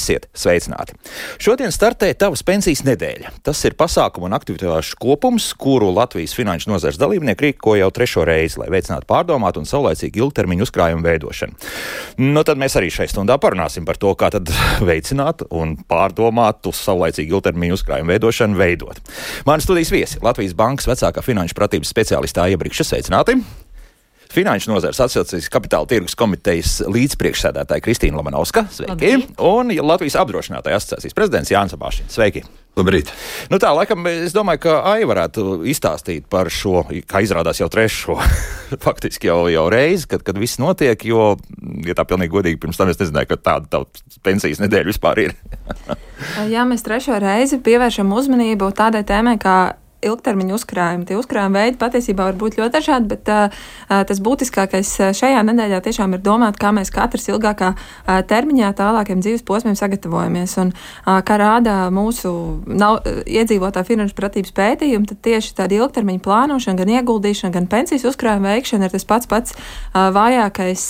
Esiet sveicināti! Šodien startē Tavas pensijas nedēļa. Tas ir pasākumu un aktivitāšu kopums, kuru Latvijas finanšu nozares dalībnieki rīko jau trešo reizi, lai veicinātu pārdomātu un saulēcīgu ilgtermiņu uzkrājumu veidošanu. Nu, tad mēs arī šai stundā parunāsim par to, kā tad veicināt un pārdomāt saulēcīgu ilgtermiņu uzkrājumu veidošanu veidot. Mani studijas viesi Latvijas Bankas vecākā finanšu pratības speciālistā iebrikša sveicināti! Finanšu nozares asociācijas kapitāla tirgus komitejas līdzpriekšsēdētāja Kristīna Lamanovska. Sveiki! Labrīt. Un Latvijas apdrošinātāja asociācijas prezidents Jānis Abāšins. Sveiki! Labrīt. Nu tā, laikam, es domāju, ka Ai varētu izstāstīt par šo, kā izrādās jau trešo, faktiski jau, jau reizi, kad, kad viss notiek, jo, ja tā pilnīgi godīgi, pirms tam es nezināju, ka tāda tautas pensijas nedēļa vispār ir. Jā, mēs trešo reizi pievēršam uzmanību tādai tēmai, kā ilgtermiņa uzkrājumi. Tie uzkrājuma veidi patiesībā var būt ļoti dažādi, bet uh, tas būtiskākais šajā nedēļā tiešām ir domāt, kā mēs katrs ilgākā uh, termiņā tālākiem dzīves posmiem sagatavojamies. Un, uh, kā rāda mūsu nav, iedzīvotā finanšu pratības pētījumi, tad tieši tāda ilgtermiņa plānošana, gan ieguldīšana, gan pensijas uzkrājuma veikšana ir tas pats pats vājākais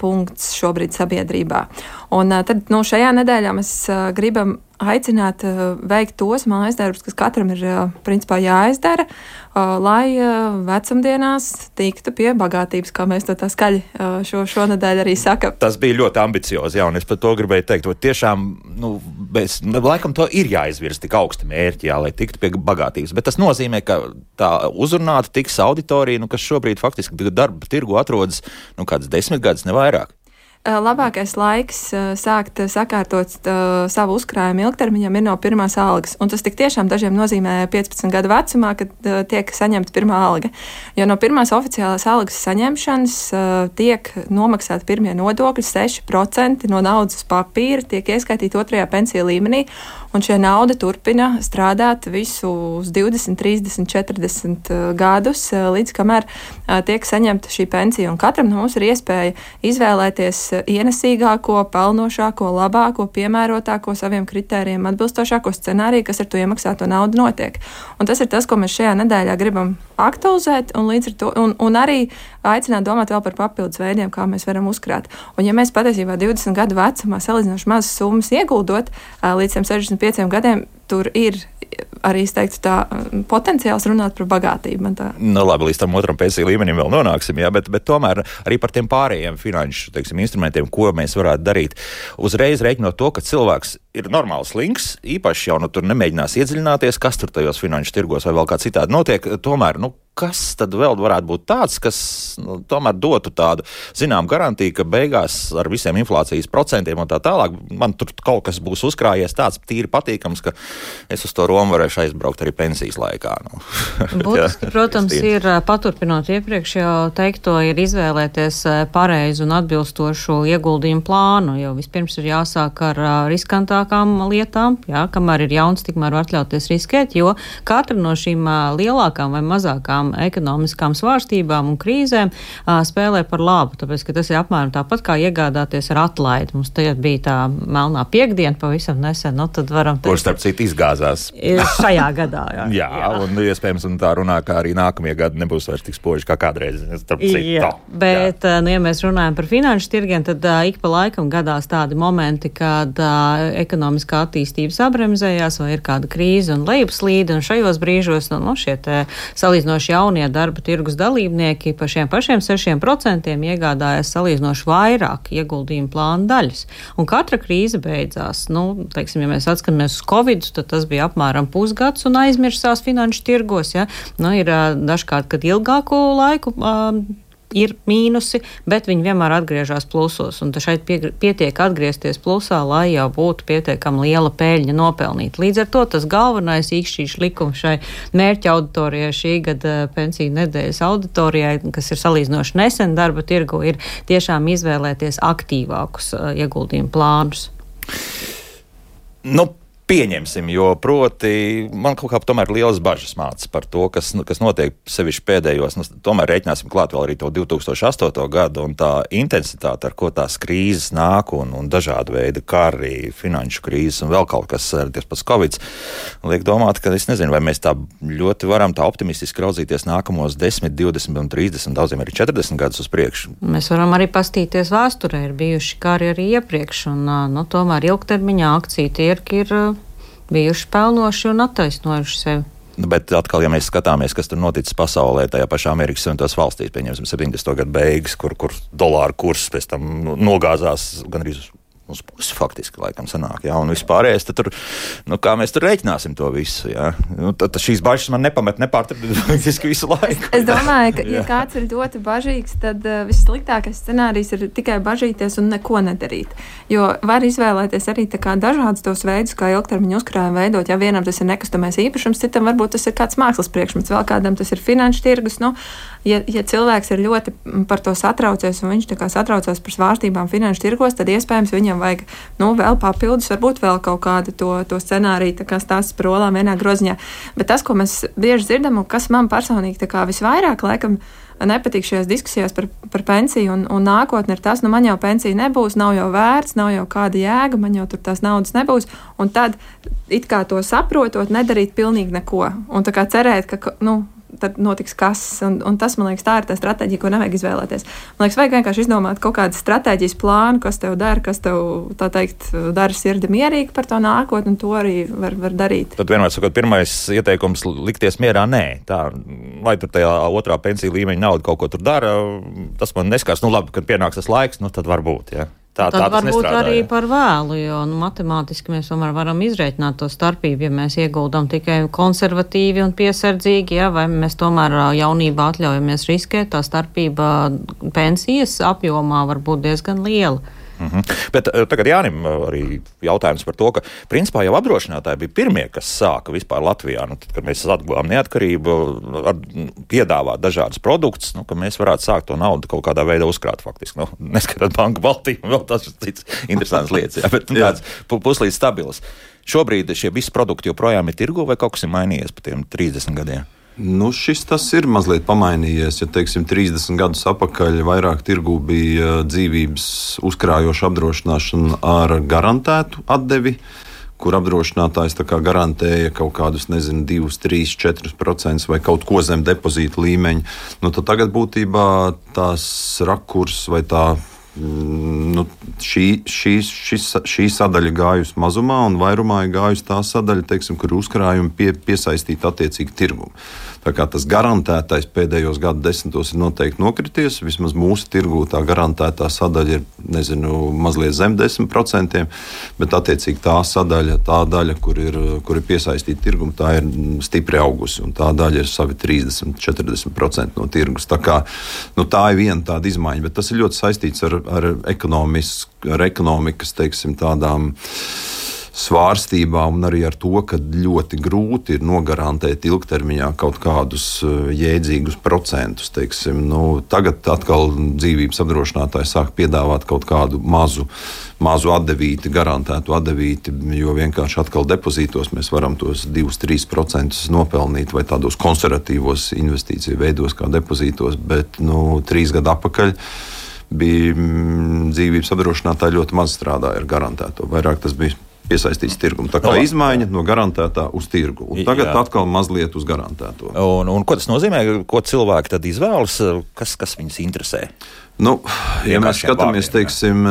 punkts šobrīd sabiedrībā. Un tad nu, šajā nedēļā mēs gribam aicināt uh, veikt tos mājas darbus, kas katram ir uh, principā jāizdara, uh, lai vecumdienās tiktu pie bagātības, kā mēs to tā skaļi šo, šonadēļ arī sakam. Tas bija ļoti ambiciozi, jā, un es par to gribēju teikt, ka tiešām, nu, mēs, nu, laikam to ir jāizvirz tik augsti mērķi, jā, lai tiktu pie bagātības, bet tas nozīmē, ka tā uzrunāta tiks auditorija, nu, kas šobrīd faktiski darba tirgu atrodas, nu, kāds desmit gadus, ne vairāk. Eh, labākais laiks eh, sākt eh, sakārtot savu uzkrājumu ilgtermiņam ir no pirmās algas. Un tas tiešām dažiem nozīmē 15 gadu vecumā, kad tiek saņemta pirmā alga. Jo no pirmās oficiālās algas saņemšanas tiek nomaksāti pirmie nodokļi, 6% no naudas papīra tiek ieskaitīti otrajā pensiju līmenī un šī nauda turpina strādāt visus 20, 30, 40 gadus, eh, līdz kamēr eh, tiek saņemta šī pensija. Un katram no mums ir iespēja izvēlēties ienesīgāko, pelnošāko, labāko, piemērotāko saviem kritērijiem, atbilstošāko scenāriju, kas ar to iemaksāto naudu notiek. Un tas ir tas, ko mēs šajā nedēļā gribam aktualizēt, un, to, un, un arī aicināt domāt vēl par papildus veidiem, kā mēs varam uzkrāt. Un, ja mēs patiesībā 20 gadu vecumā salīdzinoši mazas summas ieguldot līdz 60 25 gadiem tur ir arī teiktu, tā potenciāls runāt par bagātību. Nu, labi, līdz tam otram pensiju līmenim vēl nonāksim, jā, bet, bet tomēr arī par tiem pārējiem finanšu teiksim, instrumentiem, ko mēs varētu darīt. Uzreiz reiķinot to, ka cilvēks ir normāls links, īpaši jau nu, tur nemēģinās iedziļināties, kas tur tajos finanšu tirgos vai vēl kā citādi notiek. Tomēr, nu, kas tad vēl varētu būt tāds, kas nu, tomēr dotu tādu zinām garantiju, ka beigās ar visiem inflācijas procentiem un tā tālāk man tur kaut kas būs uzkrājies tāds tīri patīkams, ka es uz to Romu varēšu aizbraukt arī pensijas laikā. Nu. Būtiski, protams, ir paturpinot iepriekš jau teikto, ir izvēlēties pareizu un atbilstošu ieguldījumu plānu, jo vispirms ir jāsāk ar riskantākām lietām, jā, kamēr ir jauns, tikmēr var atļauties riskēt, jo katra no šīm lielākām vai mazākām lielām ekonomiskām svārstībām un krīzēm spēlē par labu, tāpēc, ka tas ir apmēram tāpat kā iegādāties ar atlaidi. Mums tagad bija tā melnā piekdiena pavisam nesen, nu tad varam teikt. Kurš starp citu izgāzās? Šajā gadā, jā. jā, jā, un iespējams, un tā runā, ka arī nākamie gadi nebūs vairs tik spoži kā kādreiz. Jā, bet, jā. Nu, ja mēs runājam par finanšu tirgiem, tad uh, ik pa laikam gadās tādi momenti, kad uh, ekonomiskā attīstība sabremzējās vai ir kāda krīze un lejupslīde, un šajos brīžos, nu, nu šie salīdzinoši jaunie darba tirgus dalībnieki par šiem pašiem 6% iegādājas salīdzinoši vairāk ieguldījumu plāna daļas. Un katra krīze beidzās. Nu, teiksim, ja mēs atskatāmies uz Covid, tad tas bija apmēram pusgads un aizmirsās finanšu tirgos. Ja? Nu, ir dažkārt, kad ilgāku laiku. Um, ir mīnusi, bet viņi vienmēr atgriežas plusos. Un šeit pie, pietiek atgriezties plusā, lai jau būtu pietiekami liela peļņa nopelnīta. Līdz ar to tas galvenais īkšķīšs likums šai mērķa auditorijai šī gada pensiju nedēļas auditorijai, kas ir salīdzinoši nesen darba tirgu, ir tiešām izvēlēties aktīvākus uh, ieguldījumu plānus. Nu, Pieņemsim, jo proti man kaut kā tomēr lielas bažas mācas par to, kas, nu, kas notiek sevišķi pēdējos. Nu, tomēr rēķināsim klāt vēl arī to 2008. gadu un tā intensitāte, ar ko tās krīzes nāk un, un dažādu veidu kari, finanšu krīzes un vēl kaut kas, tas pats Covid, liek domāt, ka es nezinu, vai mēs tā ļoti varam tā optimistiski raudzīties nākamos 10, 20 un 30, daudziem arī 40 gadus uz priekšu. Mēs varam arī pastīties vēsturē, ir bijuši kari arī iepriekš, un nu, tomēr ilgtermiņā akciju tirgi ir bijuši pelnoši un attaisnojuši sevi. Nu, bet atkal, ja mēs skatāmies, kas tur noticis pasaulē, tajā pašā Amerikas Savienotās valstīs, pieņemsim, 70. gadu beigas, kur, kur dolāra kurs pēc tam nogāzās gandrīz uz pusi faktiski laikam sanāk. Jā, un vispārējais, tad tur, nu, kā mēs tur rēķināsim to visu. Jā. Nu, tad, tad šīs bažas man nepamet nepārtraukti visu laiku. Es domāju, ka, ja kāds ir ļoti bažīgs, tad uh, vissliktākais scenārijs ir tikai bažīties un neko nedarīt. Jo var izvēlēties arī dažādus tos veidus, kā ilgtermiņa uzkrājumu veidot. Ja vienam tas ir nekustamais īpašums, citam varbūt tas ir kāds mākslas priekšmets, vēl kādam tas ir finanšu tirgus. Nu, ja, ja cilvēks ir ļoti par to satraucies un viņš satraucās par svārstībām finanšu tirgos, tad iespējams viņam vajag nu, vēl papildus, varbūt vēl kaut kādu to, to scenāriju, kā stāsts par olām vienā groziņā. Bet tas, ko mēs bieži dzirdam un kas man personīgi visvairāk laikam nepatīk šajās diskusijās par, par pensiju un, un nākotni, ir tas, nu, man jau pensija nebūs, nav jau vērts, nav jau kāda jēga, man jau tur tās naudas nebūs. Un tad, it kā to saprotot, nedarīt pilnīgi neko. Un tā kā cerēt, ka nu, tad notiks kas. Un, un tas, man liekas, tā ir tā stratēģija, ko nevajag izvēlēties. Man liekas, vajag vienkārši izdomāt kaut kādu stratēģijas plānu, kas tev dara, kas tev, tā teikt, dara sirdi mierīgi par to nākotni, un to arī var, var darīt. Tad vienmēr sakot, pirmais ieteikums - likties mierā, nē. Tā, lai tur tajā otrā pensiju līmeņa nauda kaut ko tur dara, tas man neskars. Nu, labi, kad pienāks tas laiks, nu, tad varbūt. Ja. Tā, Tad tā varbūt arī par vēlu, jo nu, matemātiski mēs tomēr varam izreikināt to starpību, ja mēs ieguldam tikai konservatīvi un piesardzīgi, ja, vai mēs tomēr jaunībā atļaujamies riskēt, tā starpība pensijas apjomā var būt diezgan liela. Mm -hmm. Bet uh, tagad Jānim uh, arī jautājums par to, ka principā jau apdrošinātāji bija pirmie, kas sāka vispār Latvijā, nu, tad, kad mēs atguvām neatkarību, ar, piedāvāt dažādus produktus, nu, ka mēs varētu sākt to naudu kaut kādā veidā uzkrāt faktiski. Nu, neskatot banku Baltiju, vēl tas ir cits interesants lietas, jā, bet nu, tāds puslīdz stabils. Šobrīd šie visi produkti joprojām ir tirgu vai kaut kas ir mainījies pa tiem 30 gadiem? Nu, šis tas ir mazliet pamainījies. Ja teiksim, 30 gadus atpakaļ vairāk tirgū bija dzīvības uzkrājoša apdrošināšana ar garantētu atdevi, kur apdrošinātājs garantēja kaut kādus, nezinu, 2, 3, 4% vai kaut ko zem depozīta līmeņa. Nu, tagad būtībā tās rakurs vai tā nu, šī, šī, šis, šī sadaļa gājusi mazumā, un vairumā ir gājusi tā sadaļa, teiksim, kur uzkrājumi pie, piesaistīti attiecīgi tirgumu. Tā kā tas garantētais pēdējos gadu desmitos ir noteikti nokrities, vismaz mūsu tirgū tā garantētā sadaļa ir nezinu, mazliet zem 10%, bet attiecīgi tā sadaļa, tā daļa, kur ir, kur ir piesaistīta tirgumu, tā ir stipri augusi, un tā daļa ir savi 30-40% no tirgus. Tā, kā, nu, tā ir viena tāda izmaiņa, bet tas ir ļoti saistīts ar ar, ar ekonomikas teiksim, tādām svārstībām un arī ar to, ka ļoti grūti ir nogarantēt ilgtermiņā kaut kādus eh, jēdzīgus procentus. Teiksim. Nu, tagad atkal dzīvības apdrošinātāji sāk piedāvāt kaut kādu mazu, mazu atdevīti, garantētu atdevīti, jo vienkārši atkal depozītos mēs varam tos 2-3% nopelnīt vai tādos konservatīvos investīciju veidos kā depozītos, bet nu, trīs gadu atpakaļ bija mm, dzīvības apdrošinātāji ļoti maz strādāja ar garantēto. Vairāk tas bija piesaistīts tirgumu. Tā kā no, izmaiņa no garantētā uz tirgu. Un tagad jā. atkal mazliet uz garantēto. Un, un ko tas nozīmē? Ko cilvēki tad izvēlas? Kas, kas viņus interesē? Nu, ja mēs skatāmies, teiksim,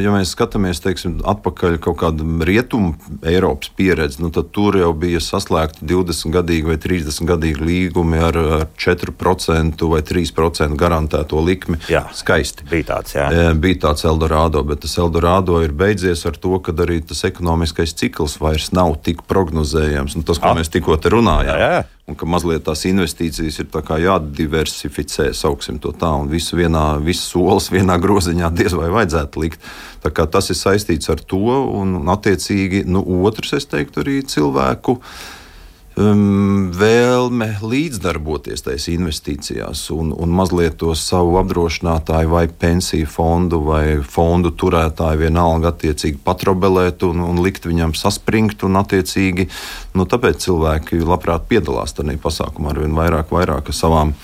ja mēs skatāmies teiksim, atpakaļ kaut kādu rietumu Eiropas pieredzi, nu, tad tur jau bija saslēgti 20 gadīgi vai 30 gadīgi līgumi ar, ar 4% vai 3% garantēto likmi. Jā, skaisti. Bija tāds, jā. Bija tāds Eldorado, bet tas Eldorado ir beidzies ar to, ka arī tas ekonomiskais cikls vairs nav tik prognozējams. Nu, tas, ko A. mēs tikko te runājām. Jā, jā un ka mazliet tās investīcijas ir jādiversificē, sauksim to tā, un visu vienā, visu solis vienā groziņā diez vai vajadzētu likt. Tas ir saistīts ar to, un, attiecīgi, nu, otrs, es teiktu, arī cilvēku um, vēlme līdzdarboties tajās investīcijās un, un mazliet to savu apdrošinātāju vai pensiju fondu vai fondu turētāju vienalga attiecīgi patrobelēt un, un likt viņam saspringt un attiecīgi, nu, tāpēc cilvēki labprāt piedalās tajā pasākumā ar vien vairāk, vairāk savām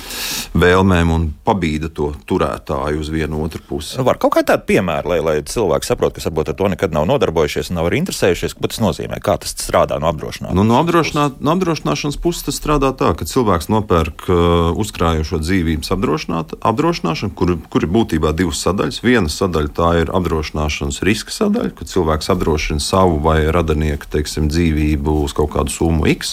vēlmēm un pabīda to turētāju uz vienu otru pusi. Nu, var kaut kā tādu piemēru, lai, lai cilvēki saprotu, kas varbūt ar to nekad nav nodarbojušies un nav arī interesējušies, ko tas nozīmē, kā tas strādā no apdrošināšanas. Nu, no apdrošināt, no apdrošināšanas puses tas strādā tā, ka cilvēks nopērk uh, uzkrājošo dzīvības apdrošināšanu, kur, kur ir būtībā divas sadaļas. Viena sadaļa tā ir apdrošināšanas riska sadaļa, kad cilvēks apdrošina savu vai radinieku teiksim, dzīvību uz kaut kādu summu X.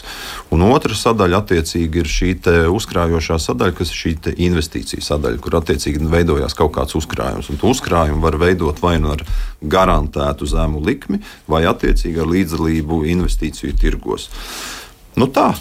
Un otra sadaļa attiecīgi ir šī uzkrājošā sadaļa, kas ir šī investīcija sadaļa, kur attiecīgi veidojās kaut kāds uzkrājums. Un to uzkrājumu var veidot vai nu ar garantētu zemu likmi, vai attiecīgi ar līdzdalību investīciju tirgos. Nu tā.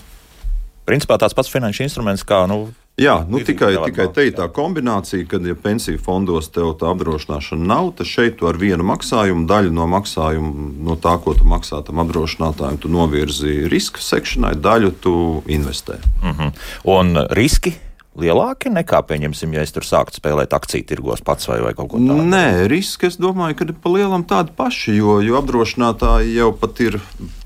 Principā tāds pats finanšu instruments kā. Nu, Jā, nu, tikai, tikai te ir tā kombinācija, ka, ja pensiju fondos tev tā apdrošināšana nav, tad šeit tu ar vienu maksājumu, daļu no maksājuma, no tā, ko tu maksā tam apdrošinātājam, tu novirzi riska sekšanai, daļu tu investē. Uh mhm. -huh. Un riski lielāki nekā, pieņemsim, ja es tur sāktu spēlēt akciju tirgos pats vai, vai kaut ko tādu? Nē, riski es domāju, ka ir pa lielam tādi paši, jo, jo apdrošinātāji jau pat ir,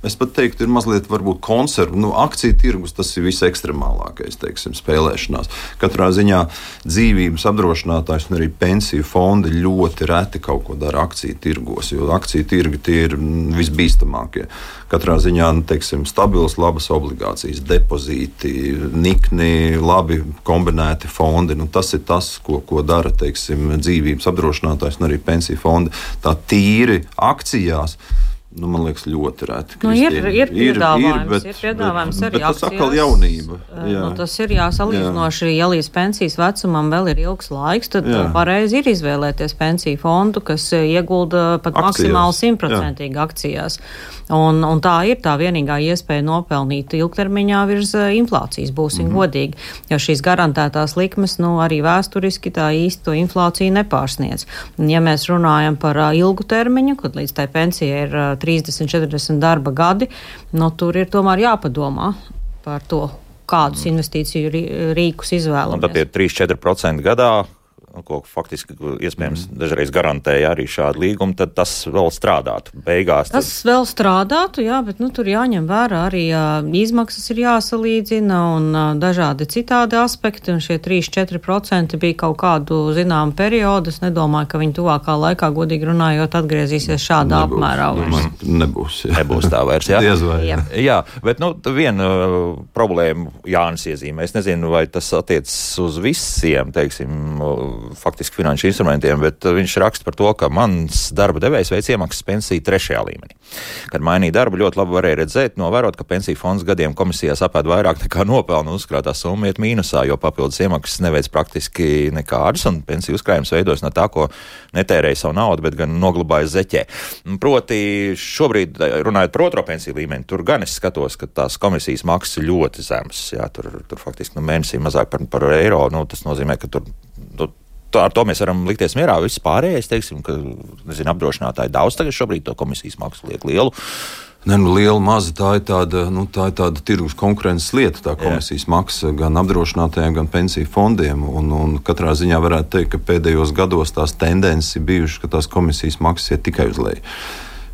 es pat teiktu, ir mazliet varbūt konservu. Nu, akciju tirgus tas ir visekstremālākais, teiksim, spēlēšanās. Katrā ziņā dzīvības apdrošinātājs un arī pensiju fondi ļoti reti kaut ko dara akciju tirgos, jo akciju tirgi tie ir visbīstamākie. Katrā ziņā, nu, teiksim, stabilas, labas obligācijas, depozīti, nikni, labi komunikācija kombinēti fondi. Nu, tas ir tas, ko, ko dara teiksim, dzīvības apdrošinātājs un arī pensiju fondi. Tā tīri akcijās. Nu, man liekas, ļoti reti. Nu, ir, ir, piedāvājums, ir, bet, ir piedāvājums bet, arī bet tas atkal jaunība. Jā. Nu, tas ir jāsalīdzinoši, ja līdz pensijas vecumam vēl ir ilgs laiks, tad jā. pareizi ir izvēlēties pensiju fondu, kas iegulda pat akcijās. maksimāli simtprocentīgi akcijās. Un, un tā ir tā vienīgā iespēja nopelnīt ilgtermiņā virs inflācijas, būsim mm -hmm. godīgi. Jo šīs garantētās likmes, nu, arī vēsturiski tā īsti to inflāciju nepārsniedz. Un, ja mēs runājam par ilgu termiņu, kad līdz tai pensijai ir 30, 40 darba gadi, nu, tur ir tomēr jāpadomā par to, kādus investīciju rīkus izvēlamies. Un tad tie 3-4% gadā ko faktiski iespējams mm. dažreiz garantēja arī šādu līgumu, tad tas vēl strādātu. Beigās tas tad... vēl strādātu, jā, bet nu, tur jāņem vērā arī uh, izmaksas ir jāsalīdzina un uh, dažādi citādi aspekti, un šie 3-4% bija kaut kādu zināmu periodu. Es nedomāju, ka viņi tuvākā laikā, godīgi runājot, atgriezīsies šādā nebūs, apmērā. Vairs. Nebūs. Jā. Nebūs tā vairs, jā. vai, jā. jā, bet nu, viena uh, problēma Jānis iezīmē. Es nezinu, vai tas attiecas uz visiem, teiksim, faktiski finanšu instrumentiem, bet uh, viņš raksta par to, ka mans darba devējs veic iemaksas pensiju trešajā līmenī. Kad mainīja darbu, ļoti labi varēja redzēt, novērot, ka pensiju fonds gadiem komisijā sapēd vairāk nekā nopelna uzkrātā summa iet mīnusā, jo papildus iemaksas neveic praktiski nekādas, un pensiju uzkrājums veidojas no tā, ko netērēja savu naudu, bet gan noglabāja zeķē. Proti, šobrīd, uh, runājot par otro pensiju līmeni, tur gan es skatos, ka tās komisijas maksas ļoti zemas. Jā, tur, tur faktiski nu, mēnesī mazāk par, par eiro. Nu, tas nozīmē, ka tur. Tur ar to mēs varam likties mierā. Viss pārējais, teiksim, ka nezinu, apdrošinātāji daudz tagad šobrīd to komisijas maksu liek lielu. Ne, nu, liela, maza tā ir tāda, nu, tā ir tāda tirgus konkurences lieta, tā komisijas Jā. maksa gan apdrošinātājiem, gan pensiju fondiem. Un, un katrā ziņā varētu teikt, ka pēdējos gados tās tendences ir bijušas, ka tās komisijas maksas iet tikai uz leju.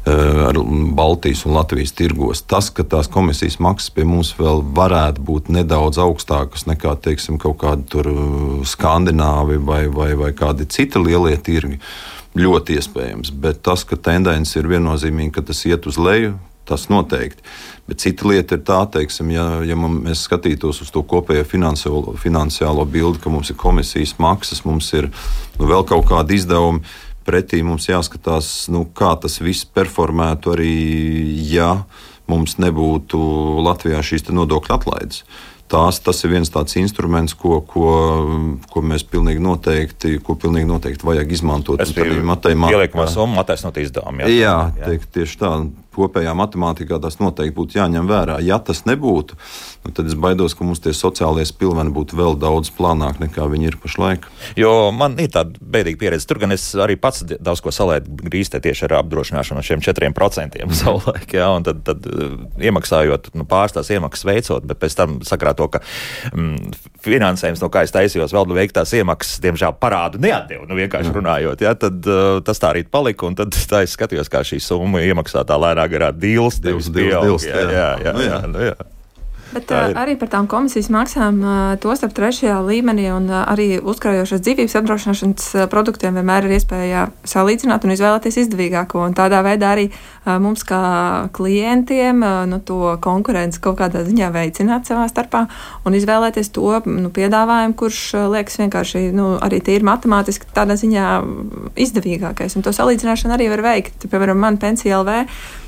Eh, ar Baltijas un Latvijas tirgos. Tas, ka tās komisijas maksas pie mums vēl varētu būt nedaudz augstākas nekā teiksim, kaut kādi eh, skandināvi vai, vai, vai kādi citi lielie tirgi, ļoti iespējams. Bet tas, ka tendence ir viennozīmīgi, ka tas iet uz leju, tas noteikti. Bet cita lieta ir tā, teiksim, ja, ja mēs skatītos uz to kopējo finansiālo, finansiālo bildi, ka mums ir komisijas maksas, mums ir nu, vēl kaut kādi izdevumi pretī mums jāskatās, nu, kā tas viss performētu arī, ja mums nebūtu Latvijā šīs nodokļu atlaides. Tās, tas ir viens tāds instruments, ko, ko, ko mēs pilnīgi noteikti, ko pilnīgi noteikti vajag izmantot. Tas ir ieliekamā summa attaisnot izdevumu. Jā, jā, jā. Tiek, tieši tā. Kopējā matemātikā tas noteikti būtu jāņem vērā. Ja tas nebūtu, nu, tad es baidos, ka mums tie sociālie spilveni būtu vēl daudz plānāki nekā viņi ir pašlaik. Jo man ir tāda bēdīga pieredze. Tur gan es arī pats daudz ko salēju grīstē tieši ar apdrošināšanu no šiem 4% savulaik, jā, un tad, tad uh, iemaksājot, nu, pārstās iemaksas veicot, bet pēc tam sakrā to, ka mm, finansējums, no kā es taisījos, vēl veiktās iemaksas, diemžēl parādu neatdeva, nu vienkārši runājot, jā, tad uh, tas tā arī palika, un tad tā es skatījos, kā šī summa iemaksātā lēnā garā dīls. Divs, divs, divs, jā, jā, jā, Nu, jā. jā, nu, jā. Bet uh, arī par tām komisijas maksām, uh, to starp trešajā līmenī un uh, arī uzkrājošās dzīvības apdrošināšanas produktiem vienmēr ir iespēja salīdzināt un izvēlēties izdevīgāko. Un tādā veidā arī mums, kā klientiem, nu, to konkurenci kaut kādā ziņā veicināt savā starpā un izvēlēties to nu, piedāvājumu, kurš liekas vienkārši nu, arī tīri matemātiski tādā ziņā izdevīgākais. Un to salīdzināšanu arī var veikt. Piemēram, man pensija LV.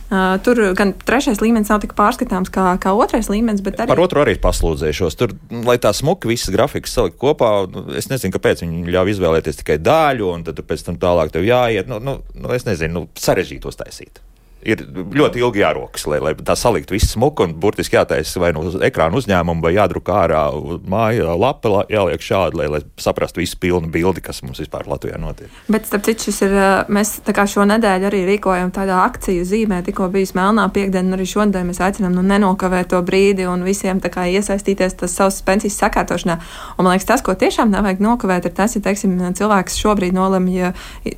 Uh, tur gan trešais līmenis nav tik pārskatāms kā, kā otrais līmenis, arī. Par otru arī paslūdzēšos. Tur, lai tā smuki visas grafikas salikt kopā, nu, es nezinu, kāpēc viņi ļauj izvēlēties tikai daļu, un tad pēc tam tālāk tev jāiet. Nu, nu, nu, es nezinu, nu, sarežģītos taisīt. Ir ļoti ilgi jārokas, lai, lai tā saliktu visu smuku un burtiski jātaisa vai nu uz ekrāna uzņēmumu, vai jādrukā ārā māja lapa, la- jāliek šādi, lai, lai saprastu visu pilnu bildi, kas mums vispār Latvijā notiek. Bet, starp citu, šis ir. uh, Mēs tā kā šo nedēļu arī rīkojam tādā akciju zīmē, tikko bijis melnā piekdiena, un arī šodien mēs aicinām nu, nenokavēt to brīdi un visiem tā kā iesaistīties tas savas pensijas sakārtošanā. Un, man liekas, tas, ko tiešām nevajag nokavēt, ir tas, ja teiksim, cilvēks šobrīd nolemj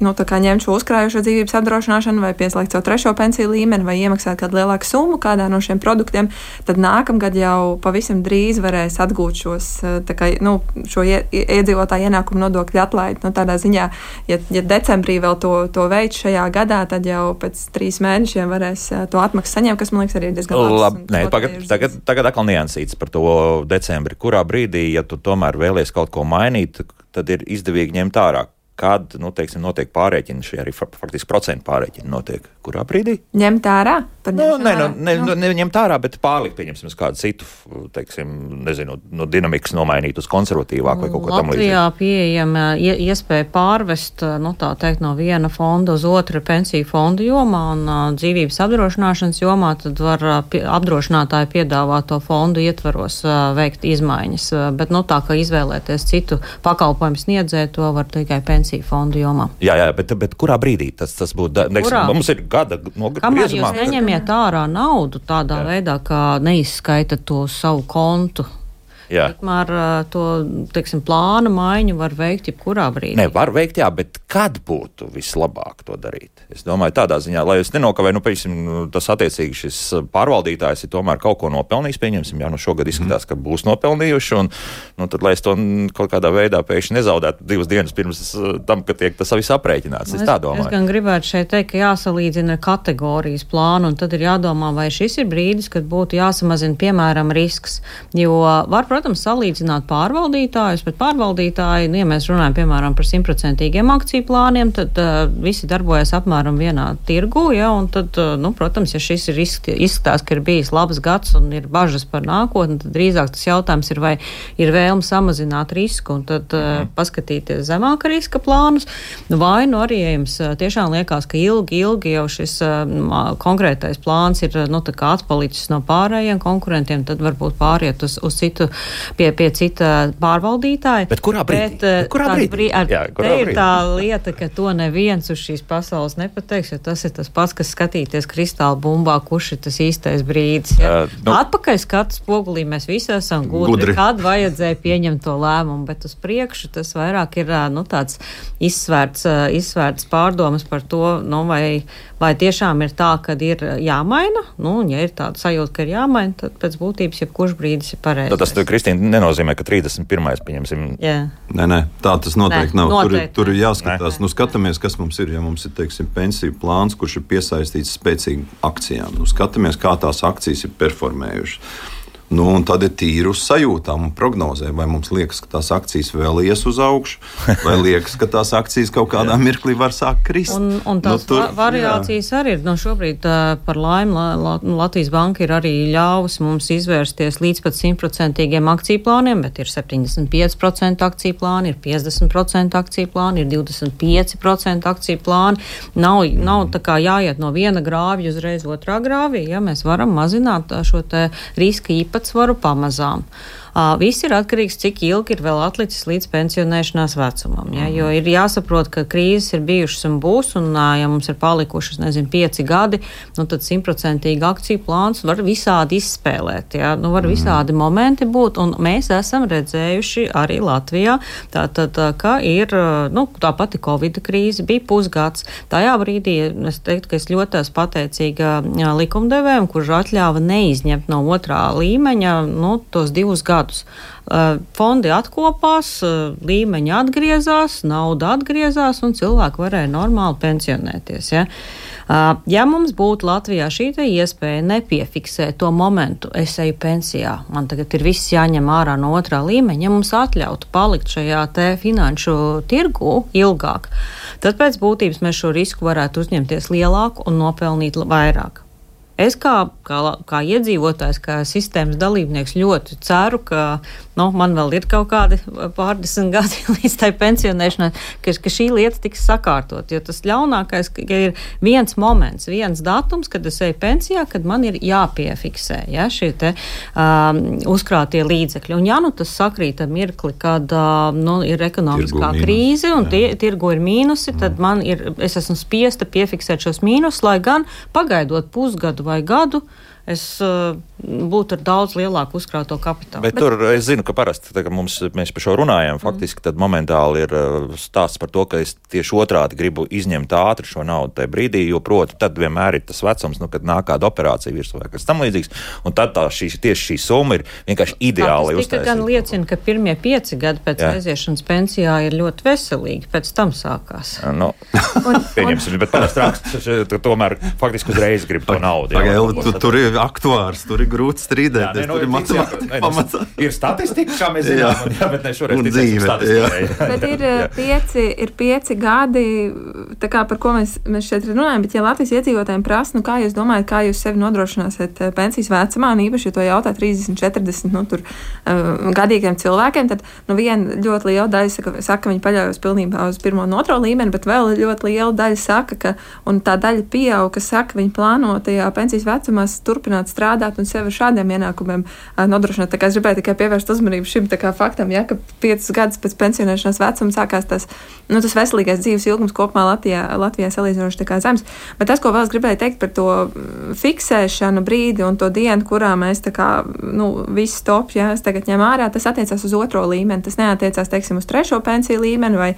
nu, tā kā ņemt šo uzkrājušo dzīvības apdrošināšanu vai pieslēgt savu trešo pensiju līmeni vai iemaksāt kādu lielāku summu kādā no šiem produktiem, tad nākamgad jau pavisam drīz varēs atgūt šos, tā kā, nu, šo ie- ie- iedzīvotāju ienākumu nodokļu atlaidi. Nu, tādā ziņā, ja, ja decembrī vēl to, to veids šajā gadā, tad jau pēc trīs mēnešiem varēs uh, to atmaksu saņemt, kas man liekas arī diezgan labs Labi, nē, tagad, tagad, tagad atkal niansīts par to decembri. Kurā brīdī, ja tu tomēr vēlies kaut ko mainīt, tad ir izdevīgi ņemt ārā. Kad nu, teiksim, notiek pārreķini, šie arī fa- faktiski procentu pārreķini notiek. Kurā brīdī? Ņemt ārā? Nu, nē, nu, ne, nu, neņemt ārā, bet pārlikt, pieņemsim, kādu citu, teiksim, nezinu, no dinamikas nomainīt uz konservatīvāku vai kaut ko tamlīdzīgu. Latvijā pieejama ie- iespēja pārvest nu, tā teikt, no viena fonda uz otru pensiju fondu jomā un dzīvības apdrošināšanas jomā, tad var apdrošinātāji piedāvāt to fondu ietvaros veikt izmaiņas. Bet nu, tā kā izvēlēties citu pakalpojumu sniedzēju, to var tikai pensiju fondu jomā. Jā, jā, bet, bet kurā brīdī tas, tas būtu? Kurā? mums ir gada Kamēr jūs neņemiet ārā naudu tādā Jā. veidā, kā neizskaita to savu kontu, Tikmēr ā, to teiksim, plānu maiņu var veikt jebkurā brīdī. Ne, var veikt, jā, bet kad būtu vislabāk to darīt? Es domāju, tādā ziņā, lai es nenokavēju, nu, piemēram, nu, tas attiecīgi šis uh, pārvaldītājs ir tomēr kaut ko nopelnījis. Pieņemsim, jā, nu šogad izskatās, ka būs nopelnījuši, un nu, tad, lai es to kaut kādā veidā pēkšņi nezaudētu divas dienas pirms uh, tam, kad tiek tas viss aprēķināts. Es tā Es domāju. gan gribētu šeit teikt, ka jāsalīdzina kategorijas plānu, un tad ir jādomā, vai šis ir brīdis, kad būtu jāsamazina, piemēram, risks. Jo var, protams, salīdzināt pārvaldītājus, bet pārvaldītāji, nu, ja mēs runājam, piemēram, par simtprocentīgiem akciju plāniem, tad uh, visi darbojas apmēram vienā tirgu, ja, un tad, uh, nu, protams, ja šis ir izsk- izskatās, ka ir bijis labs gads un ir bažas par nākotni, tad drīzāk tas jautājums ir, vai ir vēlme samazināt risku un tad uh, paskatīties zemāka riska plānus, vai nu arī, ja jums uh, tiešām liekas, ka ilgi, ilgi jau šis uh, konkrētais plāns ir uh, nu, tā kā atpalicis no pārējiem konkurentiem, tad varbūt pāriet uz, uz citu, pie, pie cita pārvaldītāja. Bet kurā brīdī? Bet, Bet kurā tāds brīdī? brī- ar- Jā, kurā te ir brīdī? tā lieta, ka to neviens uz šīs pasaules nepateiks, jo tas ir tas pats, kas skatīties kristāla bumbā, kurš ir tas īstais brīdis. Ja? Uh, nu- Atpakaļ skatu spogulī mēs visi esam gudri, Gudri. kad vajadzēja pieņemt to lēmumu, bet uz priekšu tas vairāk ir ā, nu, tāds izsvērts, izsvērts pārdomas par to, nu, vai, vai tiešām ir tā, ka ir jāmaina. Nu, un ja ir tāda sajūta, ka ir jāmaina, tad pēc būtības jebkurš brīdis ir pareizs. Kristīna, nenozīmē, ka 31. pieņemsim. Jā. Nē, nē, tā tas noteikti Nē, nav. noteikti Tur, tur ir Nē. jāskatās, nu, skatāmies, kas mums ir. Ja mums ir teiksim, pensiju plāns, kurš ir piesaistīts spēcīgām akcijām, nu, skatāmies, kā tās akcijas ir performējušas. Nu, un tad ir tīri uz sajūtām un prognozēm. Vai mums liekas, ka tās akcijas vēl ies uz augšu, vai liekas, ka tās akcijas kaut kādā mirklī var sākt krist. Un, un tās nu, tur, variācijas jā. arī ir. Nu, šobrīd par laimi la, la, Latvijas banka ir arī ļāvusi mums izvērsties līdz pat simtprocentīgiem akciju plāniem, bet ir 75% akciju plāni, ir 50% akciju plāni, ir 25% akciju plāni. Nav, nav tā kā jāiet no viena grāvja uzreiz otrā grāvī, ja mēs varam mazināt šo riska īpatsvaru īpatsvaru pamazām. Viss ir atkarīgs, cik ilgi ir vēl atlicis līdz pensionēšanās vecumam. Ja? Jo ir jāsaprot, ka krīzes ir bijušas un būs, un ja mums ir palikušas, nezinu, pieci gadi, nu, tad simtprocentīgi akciju plāns var visādi izspēlēt. Ja? Nu, var visādi momenti būt, un mēs esam redzējuši arī Latvijā, tā, tā, tā, ka ir nu, tā pati Covid krīze, bija pusgads. Tajā brīdī es teiktu, ka es ļoti esmu pateicīga likumdevējiem, kurš atļāva neizņemt no otrā līmeņa nu, tos divus gadus gadus. Fondi atkopās, līmeņi atgriezās, nauda atgriezās un cilvēki varēja normāli pensionēties. Ja? Ja mums būtu Latvijā šī iespēja nepiefiksēt to momentu, es eju pensijā, man tagad ir viss jāņem ārā no otrā līmeņa, ja mums atļautu palikt šajā finanšu tirgu ilgāk, tad pēc būtības mēs šo risku varētu uzņemties lielāku un nopelnīt vairāk. Es kā, kā, kā iedzīvotājs, kā sistēmas dalībnieks ļoti ceru, ka nu, man vēl ir kaut kādi pārdesmit gadi līdz tai pensionēšanai, ka, ka šī lieta tiks sakārtot. Jo tas ļaunākais ir viens moments, viens datums, kad es eju pensijā, kad man ir jāpiefiksē ja, šie te, um, uzkrātie līdzekļi. Un ja nu tas sakrīt ar mirkli, kad uh, nu, ir ekonomiskā tirgu krīze mīnus, un tie, tirgu ir mīnusi, tad mm. man ir, es esmu spiesta piefiksēt šos mīnus, lai gan pagaidot pusgadu vai gadu, es uh, būtu ar daudz lielāku uzkrāto kapitālu. Bet, bet tur es zinu, ka parasti, kad mums, mēs par šo runājam, mm. faktiski tad momentāli ir uh, stāsts par to, ka es tieši otrādi gribu izņemt ātri šo naudu tajā brīdī, jo, proti, tad vienmēr ir tas vecums, nu, kad nāk kāda operācija virsū vai kas tam līdzīgs, un tad tā šī, tieši šī summa ir vienkārši ideāli uztaisīta. Tas gan liecina, ka pirmie pieci gadi pēc Jā. aiziešanas pensijā ir ļoti veselīgi, pēc tam sākās. Nu, un, pieņemsim, un... bet parasti raksts, tomēr faktiski uzreiz grib to naudu. Pagaid, tu, tur ir aktuārs, tur ir grūti strīdēties. Nu, tur ir matemātika. Ir statistika, kā mēs zinām, un, jā, bet ne šoreiz dzīve. bet ir jā. pieci, ir pieci gadi, kā, par ko mēs, mēs šeit runājam, bet ja Latvijas iedzīvotājiem prasa, nu, kā jūs domājat, kā jūs sevi nodrošināsiet eh, pensijas vecumā, un īpaši, ja to jautā 30, 40 nu, tur, uh, gadīgiem cilvēkiem, tad nu, viena ļoti liela daļa saka, saka, ka viņi paļaujas pilnībā uz pirmo un otro līmeni, bet vēl ļoti liela daļa saka, ka, un tā daļa pieaug, ka saka, viņi plāno tajā pensijas vecumā turpināt strādāt un sevi šādiem ienākumiem nodrošināt. Es gribēju tikai pievērst uzmanību šim faktam, ja, ka piecus gadus pēc pensionēšanās vecuma sākās tas, nu, tas veselīgais dzīves ilgums kopumā Latvijā, Latvijā salīdzinoši zems. Bet tas, ko vēl es gribēju teikt par to fiksēšanu brīdi un to dienu, kurā mēs kā nu, visi stop, ja es tagad ņem ārā, tas attiecās uz otro līmeni. Tas neatiecās, teiksim, uz trešo pensiju līmeni vai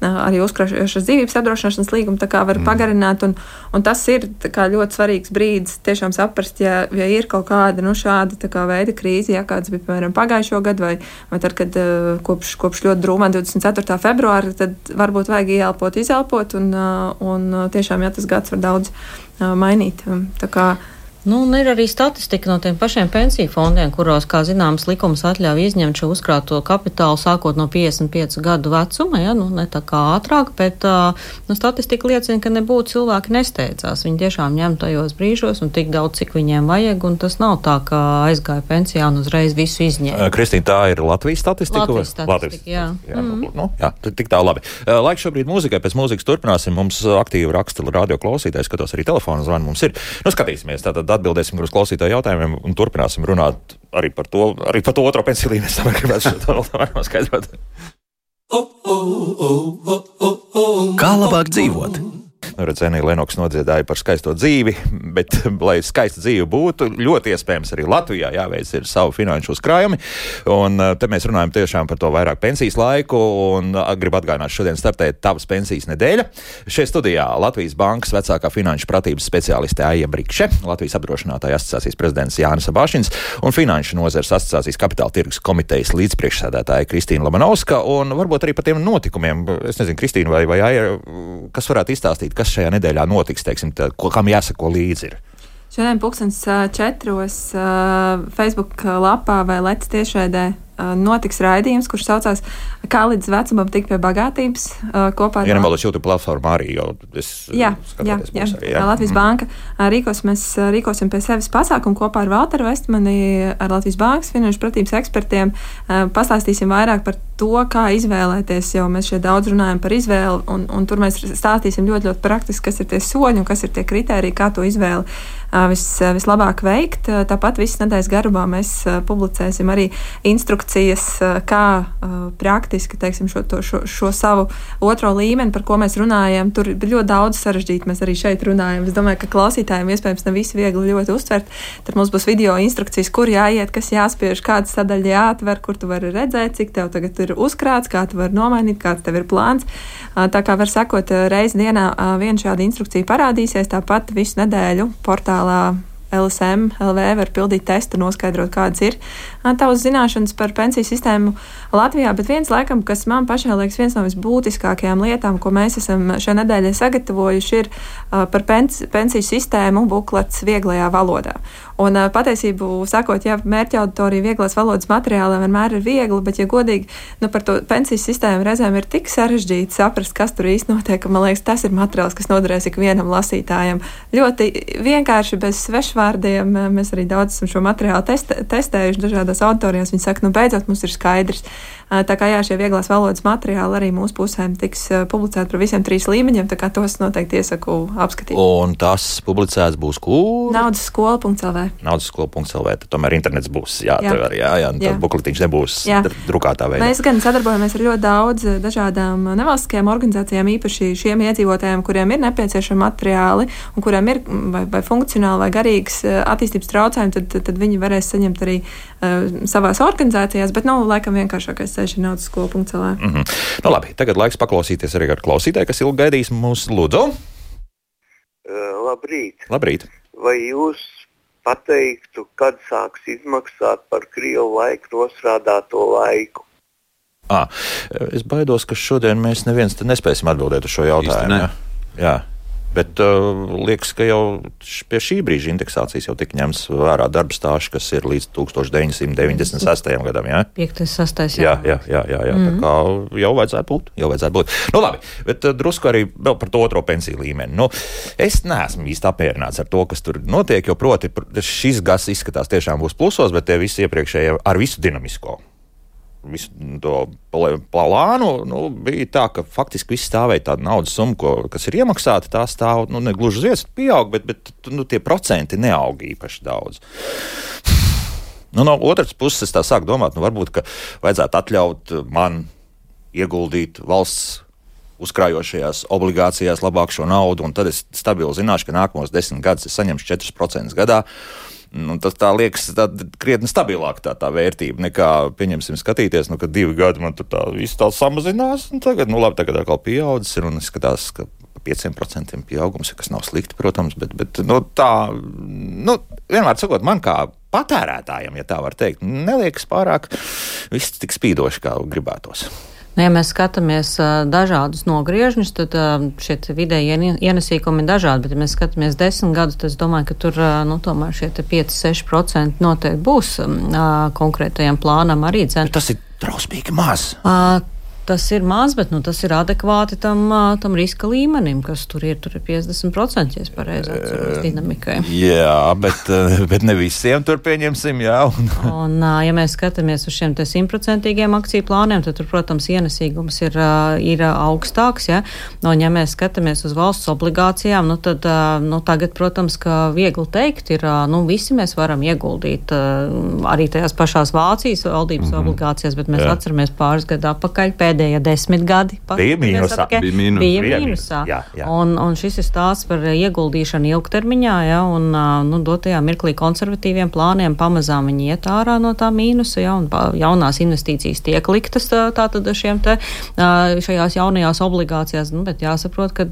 arī uzkrāšanas dzīvības apdrošināšanas līgumu, tā kā var mm. pagarināt. Un, un tas ir kā, ļoti svarīgs brīdis tiešām saprast, ja, ja ir kaut kāda nu, šāda kā, veida krīze, ja kāds bija piemēram pagājušo gadu, vai, vai tad, kad uh, kopš, kopš ļoti drūmā 24. februāra, tad varbūt vajag ieelpot, izelpot, un, uh, un tiešām, ja tas gads var daudz uh, mainīt. Tā kā, Nu, ir arī statistika no tiem pašiem pensiju fondiem, kuros, kā zināms, likums atļauj izņemt šo uzkrāto kapitālu sākot no 55 gadu vecuma, ja, nu, ne tā kā ātrāk, bet uh, nu, statistika liecina, ka nebūtu cilvēki nesteidzās. Viņi tiešām ņem tajos brīžos un tik daudz, cik viņiem vajag, tas nav tā, ka aizgāja pensijā un uzreiz visu izņēma. Kristīna, tā ir Latvijas statistika? Latvijas statistika, Latvijas. jā. jā, mm. nu, jā tik tā labi. Laiks šobrīd mūzikai, pēc mūzikas turpināsim. Mums aktīvi raksta radio klausītājs, skatos arī telefonu zvanu mums ir. Nu, skatīsimies, tātad tad atbildēsim uz klausītāju jautājumiem un turpināsim runāt arī par to, arī par to otro pensiju līmeni. Es ka mēs to vēl varam skaidrot. Kā labāk dzīvot? Nu, Redzēnija Lenoks nodziedāja par skaisto dzīvi, bet, lai skaista dzīve būtu, ļoti iespējams arī Latvijā jāveic ir savu finanšu uzkrājumi. Un te mēs runājam tiešām par to vairāk pensijas laiku, un gribu atgādināt, šodien startē tavas pensijas nedēļa. Šeit studijā Latvijas Bankas vecākā finanšu pratības speciāliste Aija Brikše, Latvijas apdrošinātāja asociācijas prezidents Jānis Abāšins un Finanšu nozares asociācijas kapitāla tirgus komitejas līdzpriekšsēdētāja Kristīna Lamanovska, un varbūt arī par tiem notikumiem. Es nezinu, Kristīna vai, vai Aija, kas varētu izstāstīt, kas šajā nedēļā notiks, teiksim, tā, ko, kam jāsako līdzi. Ir? Šodien pulkstens četros Facebook lapā vai Lets tiešraidē notiks raidījums, kurš saucās Kā līdz vecumam tikt pie bagātības kopā ar Vienam YouTube platformā arī jau es jā, jā, jā, arī, jā. Latvijas mm. banka rīkos, mēs rīkosim pie sevis pasākumu kopā ar Valteru Vestmani, ar Latvijas bankas finanšu pratības ekspertiem. Pastāstīsim vairāk par to, kā izvēlēties, jo mēs šeit daudz runājam par izvēli, un, un tur mēs stāstīsim ļoti, ļoti praktiski, kas ir tie soļi un kas ir tie kriteriji, kā to izvēli vis, vislabāk veikt. Tāpat visas nedēļas garumā mēs publicēsim arī instrukcijas, kā praktiski teiksim, šo, to, šo, šo savu otro līmeni, par ko mēs runājam. Tur ir ļoti daudz sarežģītu, mēs arī šeit runājam. Es domāju, ka klausītājiem iespējams ne visi viegli ļoti uztvert. Tad mums būs video instrukcijas, kur jāiet, kas jāspiež, kādas sadaļas jāatver, kur tu vari redzēt, cik tev tagad ir ir uzkrāts, kā tu vari nomainīt, kāds tev ir plāns. Tā kā var sakot, reizi dienā viena šāda instrukcija parādīsies, tāpat visu nedēļu portālā LSM, LV var pildīt testu, noskaidrot, kādas ir tavas zināšanas par pensiju sistēmu Latvijā. Bet viens, laikam, kas man pašai liekas viens no visbūtiskākajām lietām, ko mēs esam šajā nedēļā sagatavojuši, ir par pensiju sistēmu buklets vieglajā valodā. Un patiesību sakot, ja mērķa auditorija vieglās valodas materiālā vienmēr ir viegli, bet, ja godīgi, nu, par to pensiju sistēmu reizēm ir tik sarežģīti saprast, kas tur īsti notiek, ka man liekas, tas ir materiāls, kas noderēs ikvienam lasītājam. Ļoti vienkārši bez svešvārdiem mēs arī daudz esam šo materiālu test, testējuši dažādās auditorijās. Viņi saka, nu beidzot mums ir skaidrs. Tā kā jā, šie vieglās valodas materiāli arī mūsu pusēm tiks publicēti par visiem trīs līmeņiem, tā kā tos noteikti iesaku apskatīt. Un tas publicēts būs kur? Naudas skola.lv. Naudas skola.lv. Tad internets būs, jā, jā. Var, jā, jā, jā. bukletiņš nebūs jā. drukātā veidā. Mēs gan sadarbojamies ar ļoti daudz dažādām nevalstiskajām organizācijām, īpaši šiem iedzīvotājiem, kuriem ir nepieciešami materiāli un kuriem ir vai, vai funkcionāli vai garīgas attīstības traucējumi, tad, tad, tad viņi varēs saņemt arī uh, savās organizācijās, bet, nu, laikam vienkāršākais ceļš ir naudas skola.cl. Mm -hmm. nu, labi, tagad laiks paklausīties arī ar klausītāju, kas ilgi gaidīs mūsu lūdzu. Uh, labrīt. labrīt! Vai jūs pateiktu, kad sāks izmaksāt par Krievu laiku nosrādāto laiku? À, es baidos, ka šodien mēs neviens nespēsim atbildēt uz šo jautājumu. Jā. jā. Bet uh, liekas, ka jau pie šī brīža indeksācijas jau tika ņemts vērā darba stāsts, kas ir līdz 1996. gadam. Jā, 5. 6. Jā, jā, jā, jā, jā. Mm -hmm. tā kā jau vajadzētu būt. Jau vajadzētu būt. Nu, labi, bet uh, drusku arī par to otro pensiju līmeni. Nu, es neesmu īsti apmierināts ar to, kas tur notiek, jo proti šis gads izskatās tiešām būs plusos, bet tie visi iepriekšējie ar visu dinamisko visu to plānu, nu, bija tā, ka faktiski viss stāvēja tāda naudas summa, ko, kas ir iemaksāta. Tā stāv nu, ne gluži uz vietas, pieaug, bet, bet nu, tie procenti neaug īpaši daudz. Nu, no otras puses, es tā sāku domāt, nu, varbūt vajadzētu atļaut man ieguldīt valsts uzkrājošajās obligācijās labāk šo naudu, un tad es stabili zināšu, ka nākamos desmit gadus es saņemšu 4% gadā. Nu, tas tā liekas tā, krietni stabilāk tā, tā vērtība nekā, pieņemsim, skatīties, nu, ka divi gadi man tur tā viss tā samazinās, un tagad, nu, labi, tagad atkal pieaudzis ir un skatās, ka 5% pieaugums, kas nav slikti, protams, bet, bet nu, tā, nu, vienmēr sakot, man kā patērētājam, ja tā var teikt, neliekas pārāk viss tik spīdoši, kā gribētos. Nu, ja mēs skatāmies dažādus nogriežņus, tad šie vidēji ienesīgumi ir dažādi, bet, ja mēs skatāmies desmit gadus, tad es domāju, ka tur nu, tomēr šie 5-6% noteikti būs konkrētajam plānam arī cena. Tas ir drausmīgi maz. Uh, tas ir maz, bet nu, tas ir adekvāti tam, tam riska līmenim, kas tur ir. Tur ir 50% ja pareizi atceros dinamikai. Jā, bet, bet ne visiem tur pieņemsim, jā. Un, un ja mēs skatāmies uz šiem simtprocentīgiem akciju plāniem, tad tur, protams, ienesīgums ir, ir augstāks. Ja? No, un, ja mēs skatāmies uz valsts obligācijām, nu, tad nu, tagad, protams, ka viegli teikt, ir, nu, visi mēs varam ieguldīt arī tajās pašās Vācijas valdības mm -hmm. obligācijās, bet mēs jā. atceramies pāris gadu atpakaļ pēdējā pēdējie desmit gadi. Bija mīnusā. Bija, mīnus. bija mīnusā. Jā, jā. Un, un šis ir stāsts par ieguldīšanu ilgtermiņā, ja, un nu, dotajā mirklī konservatīviem plāniem pamazām viņi iet ārā no tā mīnusa, ja, un jaunās investīcijas tiek liktas tātad šiem te, šajās jaunajās obligācijās, nu, bet jāsaprot, ka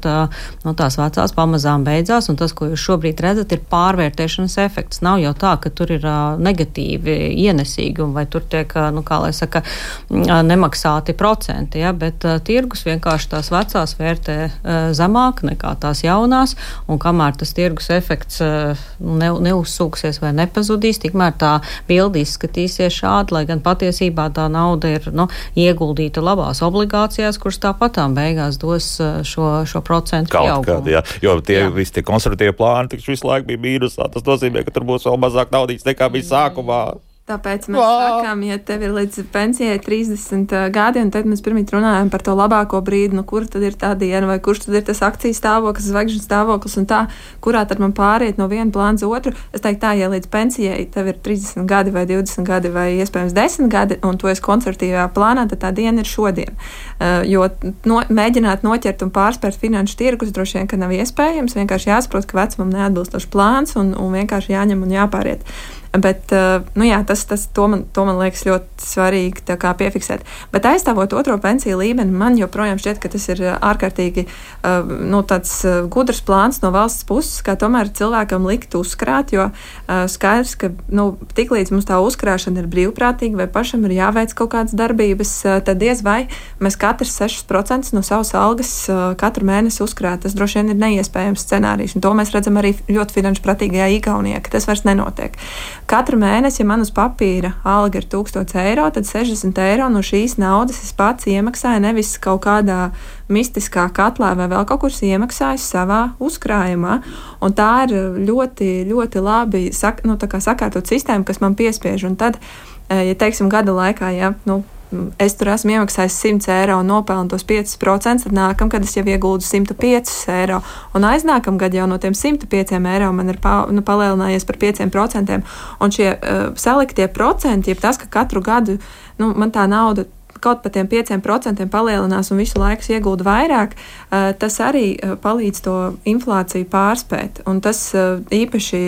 nu, tās vecās pamazām beidzās, un tas, ko jūs šobrīd redzat, ir pārvērtēšanas efekts. Nav jau tā, ka tur ir negatīvi ienesīgi, vai tur tiek, nu, kā lai saka, nemaksāti procenti procenti, ja, bet uh, tirgus vienkārši tās vecās vērtē uh, zemāk nekā tās jaunās, un kamēr tas tirgus efekts uh, ne, neuzsūksies vai nepazudīs, tikmēr tā bilde izskatīsies šādi, lai gan patiesībā tā nauda ir nu, ieguldīta labās obligācijās, kuras tāpatām beigās dos uh, šo, šo procentu pieaugumu. jā. Jo tie jā. visi tie konservatīvie plāni taču visu laiku bija mīnusā. Tas nozīmē, ka tur būs vēl mazāk naudas nekā bija sākumā. Tāpēc mēs Vā! sakām, ja tev ir līdz pensijai 30 gadi, un tad mēs pirmie runājam par to labāko brīdi, nu, kur tad ir tā diena, vai kurš tad ir tas akcijas stāvoklis, zvaigžņu stāvoklis, un tā, kurā tad man pāriet no viena plāna uz otru. Es teiktu, tā, ja līdz pensijai tev ir 30 gadi, vai 20 gadi, vai iespējams 10 gadi, un tu esi konservatīvā plānā, tad tā diena ir šodien. Uh, jo no, mēģināt noķert un pārspērt finanšu tirgus droši vien, ka nav iespējams. Vienkārši jāsaprot, ka vecumam neatbilstošs plāns un, un vienkārši jāņem un jāpāriet. Bet, eh, nu jā, tas, tas to, man, to man liekas ļoti svarīgi piefiksēt. Bet aizstāvot otro pensiju līmeni, man joprojām šķiet, ka tas ir eh, ārkārtīgi eh, nu, gudrs plāns no valsts puses, kā tomēr cilvēkam likt uzkrāt. Jo skaidrs, ka nu, tiklīdz mums tā uzkrāšana ir brīvprātīga vai pašam ir jāveic kaut kādas darbības, tad diez vai mēs katrs 6% no savas algas katru mēnesi uzkrāt. Tas droši vien ir neiespējams scenārijs. To mēs redzam arī ļoti finanšu pratīgajā Igaunijā, ka tas vairs nenotiek. Katru mēnesi, ja man uz papīra alga ir 1000 eiro, tad 60 eiro no šīs naudas es pats iemaksāju nevis kaut kādā mistiskā katlā vai vēl kaut kur iemaksāju savā uzkrājumā. Un tā ir ļoti, ļoti labi sak, nu, sakārtot sistēma, kas man piespiež. Un tad, eh, ja teiksim, gada laikā, ja, nu, es tur esmu iemaksājis 100 eiro un nopelnu tos 5%, tad nākamgad es jau iegūdu 105 eiro. Un aiznākamgad jau no tiem 105 eiro man ir pa, nu, palielinājies par 5%. Un šie uh, saliktie procenti, jeb tas, ka katru gadu nu, man tā nauda kaut par tiem 5% palielinās un visu laiku iegūda vairāk, uh, tas arī uh, palīdz to inflāciju pārspēt. Un tas īpaši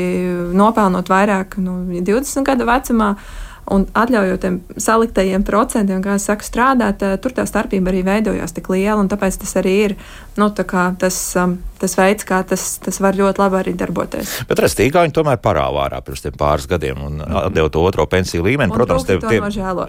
nopelnot vairāk nu, 20 gadu vecumā. Un atļaujot tiem saliktajiem procentiem, kā es saku, strādāt, eh, tur tā starpība arī veidojās tik liela. Tāpēc tas arī ir nu, tas, um, tas veids, kā tas, tas var ļoti labi arī darboties. Bet restīgā viņi tomēr parāvā ārā pirms pāris gadiem un atdeva to otro pensiju līmeni. Un Protams, tie ir nožēlo.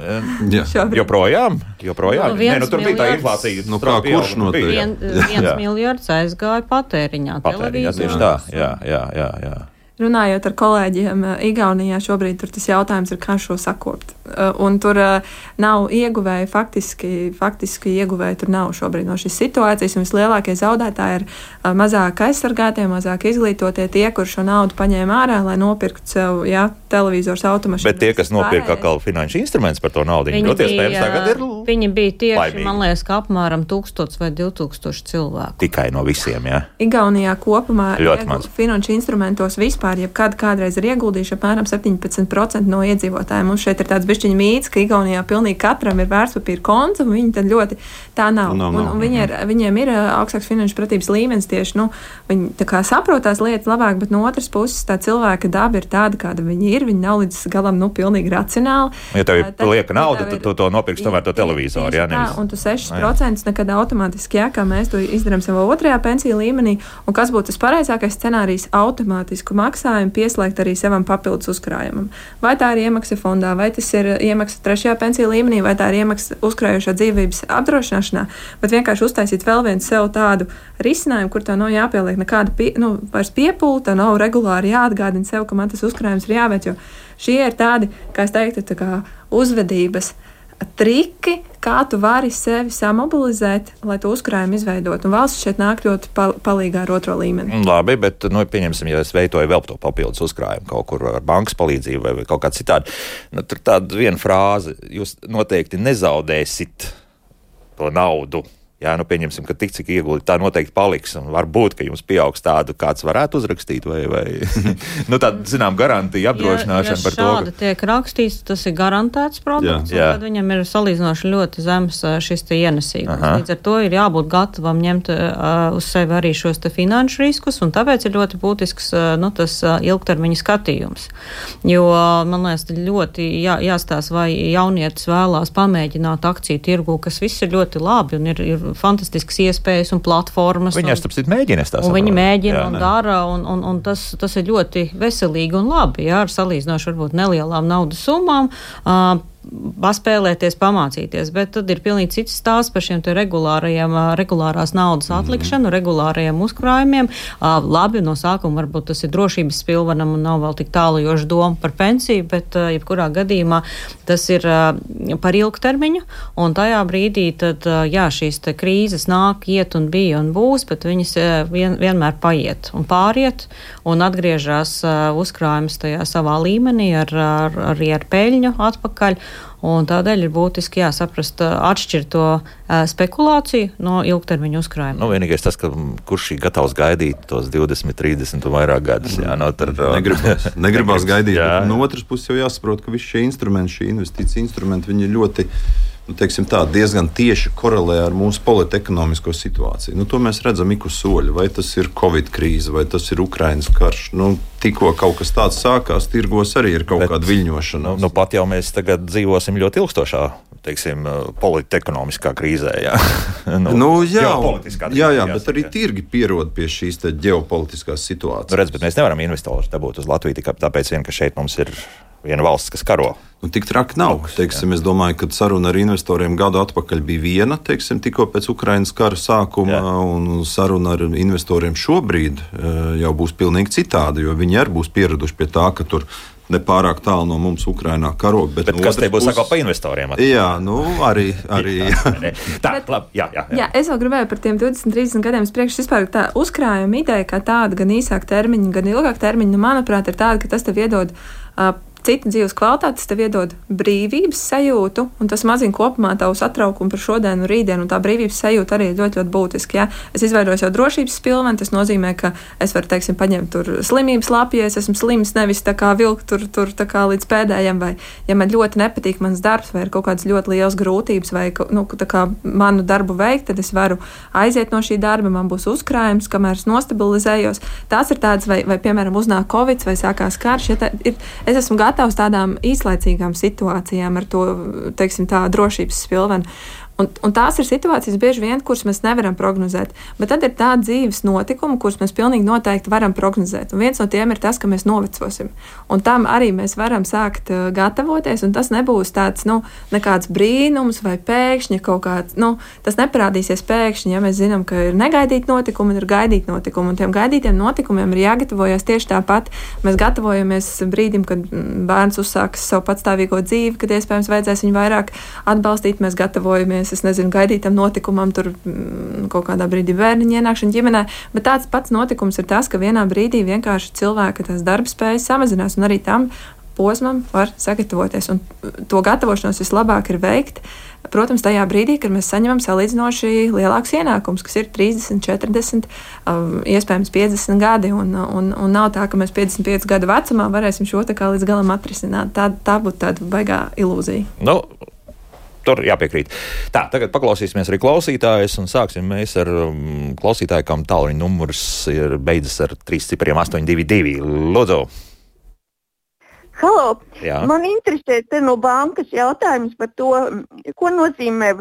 Joprojām, joprojām. Nu, Nē, nu, tur bija tā inflācija. Nu, kā kurš notiek? Vien, viens miljards aizgāja patēriņā. Patēriņā tieši tā, jā, jā, jā. jā. Runājot ar kolēģiem, eh, Igaunijā šobrīd tas jautājums ir, kā šo sakopt. Eh, un tur eh, nav ieguvēji, faktiski, faktiski ieguvēji tur nav šobrīd no šīs situācijas. Vislielākie zaudētāji ir mazāk aizsargātie, mazāk izglītotie, tie, kur šo naudu paņēma ārā, lai nopirktu sev jā, televizors, automašīnu. Bet tie, kas nopirka kā finanšu instruments par to naudu, viņi ļoti iespējams tagad ir. Viņi bija tieši, laimīgi. man liekas, ka apmēram 1000 vai 2000 cilvēku. Tikai no visiem, jā. Igaunijā kopumā finanšu instrumentos vispār, ja kād kādreiz ir ieguldījuši apmēram 17% no iedzīvotājiem. Mums šeit ir tāds bišķiņa mīts, ka Igaunijā pilnīgi katram ir vērtspapīra konts, un viņi tad ļoti tā nav. No, no, un, un viņi ir, viņiem ir augstāks finanšu pratības līmenis tieši, nu, viņi saprot tās lietas labāk, bet no otras puses tā cilvēka daba ir tāda, kāda viņi ir. Viņi nav līdz galam, nu, pilnīgi racionāli. Ja tev ir lieka nauda, tad tu to nopirksi tomēr to televizoru, jā, nevis. Tā, un tu 6% nekad automātiski, jā, kā mēs to izdarām savā otrajā pensiju līmenī, un kas būtu tas pareizākais scenārijs - automātisku maksājumu pieslēgt arī savam papildus uzkrājumam. Vai tā ir iemaksa fondā, vai tas ir iemaksa trešajā pensiju līmenī, vai tā ir iemaksa uzkrājušā dzīvības apdrošināšanā, bet vienkārši uztaisīt vēl vienu sev tādu risinājumu, kur tā nav jāpieliek nekāda pie, nu, piepūle, tā nav regulāri jāatgādina sev, ka man tas uzkrājums ir jāveic. Šie ir tādi, kā es teiktu, tā uzvedības triki, kā tu vari sevi samobilizēt, lai to uzkrājumu izveidotu. Un valsts šeit nāk ļoti pal palīdzīga ar otro līmeni. Labi, bet, nu, pieņemsim, ja es veidoju vēl to papildus uzkrājumu kaut kur ar bankas palīdzību vai, vai kaut kā citādi. Nu, tur tāda viena frāze, jūs noteikti nezaudēsiet to naudu Jā, nu, pieņemsim, ka tik cik ieguldīt, tā noteikti paliks. Varbūt, ka jums pieaugs tādu, kāds varētu uzrakstīt, vai, vai nu, tāda, zinām, garantija apdrošināšana ja, ja par to. Ja tiek rakstīts, tas ir garantēts produkts, jā. tad viņam ir salīdzinoši ļoti zems šis ienesīgums. Līdz ar to ir jābūt gatavam ņemt uh, uz sevi arī šos finanšu riskus, un tāpēc ir ļoti būtisks uh, nu, tas uh, ilgtermiņa skatījums. Jo, man liekas, ļoti jā, jāstāsta, vai jaunietis vēlās pamēģināt akciju tirgu, kas viss ir ļoti labi un ir, ir fantastiskas iespējas un platformas. Viņi ar starp mēģina tās. Viņi mēģina jā, un ne. dara, un, un, un tas, tas ir ļoti veselīgi un labi, jā, ar salīdzinoši varbūt nelielām naudas summām. Uh, paspēlēties, pamācīties, bet tad ir pilnīgi cits stāsts par šiem regulārajiem, regulārās naudas mhm. atlikšanu, mm. regulārajiem uzkrājumiem. Labi, no sākuma varbūt tas ir drošības spilvenam un nav vēl tik tālujoša doma par pensiju, bet jebkurā gadījumā tas ir par ilgtermiņu, un tajā brīdī tad, jā, šīs krīzes nāk, iet un bija un būs, bet viņas vien, vienmēr paiet un pāriet un atgriežas uzkrājums tajā savā līmenī ar, ar, arī ar peļņu atpakaļ. Un tādēļ ir būtiski jāsaprast, atšķirt to spekulāciju no ilgtermiņa uzkrājuma. Nu, vienīgais tas, ka kurš ir gatavs gaidīt tos 20, 30 un vairāk gadus. Jā, no tar, negribas, negribas gaidīt. No otras puses jau jāsaprot, ka visi šie instrumenti, šie investīcija instrumenti, viņi ir ļoti nu, tā, diezgan tieši korelē ar mūsu politekonomisko situāciju. Nu, to mēs redzam ik uz soļa. Vai tas ir Covid krīze, vai tas ir Ukraiņas karš. Nu, tikko kaut kas tāds sākās, tirgos arī ir kaut Bet, kāda viļņošana. Nu, nu, pat jau mēs tagad dzīvosim ļoti ilgstošā. Teiksim, politekonomiskā krīzē. Jā, nu, nu, jā, krīzē, jā, jā bet arī tirgi pierod pie šīs ģeopolitiskās situācijas. Nu, redz, mēs nevaram investorus dabūt uz Latviju tikai tāpēc, vien, ka šeit mums ir viena valsts, kas karo. Nu, tik traki nav. Teiksim, es domāju, ka saruna ar investoriem gadu atpakaļ bija viena, teiksim, tikko pēc Ukraiņas kara sākuma, Jā. un saruna ar investoriem šobrīd eh, jau būs pilnīgi citāda, jo viņi arī būs pieraduši pie tā, ka tur nepārāk tālu no mums Ukrainā karo. Bet, bet no kas te būs puses... pa investoriem? At... Jā, nu arī. arī jā. tā, bet, labi, jā, jā, jā. jā, es vēl gribēju par tiem 20, 30 gadiem priekš vispār tā uzkrājuma ideja, kā tāda gan īsāk termiņa, gan ilgāk termiņa, nu, manuprāt, ir tāda, ka tas tev iedod uh, Cita dzīves kvalitāte tev iedod brīvības sajūtu, un tas mazina kopumā tavu satraukumu par šodienu un rītdienu. Tā brīvības sajūta arī ir ļoti, ļoti būtiska. Ja? Es izveidoju jau drošības pilveni, tas nozīmē, ka es varu, teiksim, paņemt tur slimības lapu, ja es esmu slims, nevis tā kā vilkt tur, tur kā līdz pēdējiem, vai ja man ļoti nepatīk mans darbs, vai ir kaut kādas ļoti liels grūtības, vai nu, manu darbu veikt, tad es varu aiziet no šī darba, man būs uzkrājums, kamēr es nostabilizējos. Tās ir tādas, vai, vai piemēram, uznāk Covid vai sākās karš. Ja tā, ir, es esmu gatavs gatavs tādām īslaicīgām situācijām ar to teiksim, drošības spilvenu. Un, un tās ir situācijas, bieži vien, kuras mēs nevaram prognozēt. Bet tad ir tādi dzīves notikumi, kurus mēs pilnīgi noteikti varam prognozēt. Un viens no tiem ir tas, ka mēs novecosim. Un tam arī mēs varam sākt uh, gatavoties. Tas nebūs tāds nu, brīnums vai pēkšņi kaut kāds. Nu, tas neparādīsies pēkšņi, ja mēs zinām, ka ir negaidīti notikumi un ir gaidīti notikumi. Un tiem gaidītiem notikumiem ir jāgatavojas tieši tāpat. Mēs gatavojamies brīdim, kad mm, bērns uzsāks savu patstāvīgo dzīvi, kad iespējams vajadzēs viņu vairāk atbalstīt. Mēs gatavojamies gatavojamies, es nezinu, gaidītam notikumam, tur mm, kaut kādā brīdī bērniņa ienākšana ģimenē, bet tāds pats notikums ir tas, ka vienā brīdī vienkārši cilvēka tās darba spējas samazinās, un arī tam posmam var sagatavoties. Un to gatavošanos vislabāk ir veikt, protams, tajā brīdī, kad mēs saņemam salīdzinoši lielākus ienākumus, kas ir 30, 40, um, iespējams 50 gadi. Un, un, un nav tā, ka mēs 55 gadu vecumā varēsim šo tā kā līdz galam atrisināt. Tā, tā būtu tāda baigā ilūzija. Nu, tur jāpiekrīt. Tā, tagad paklausīsimies arī klausītājus, un sāksim mēs ar um, klausītāju, kam tālruņa numurs ir beidzas ar trīs cipriem 822. Lūdzu! Halo! Jā. Man interesē no bankas jautājums par to, ko nozīmē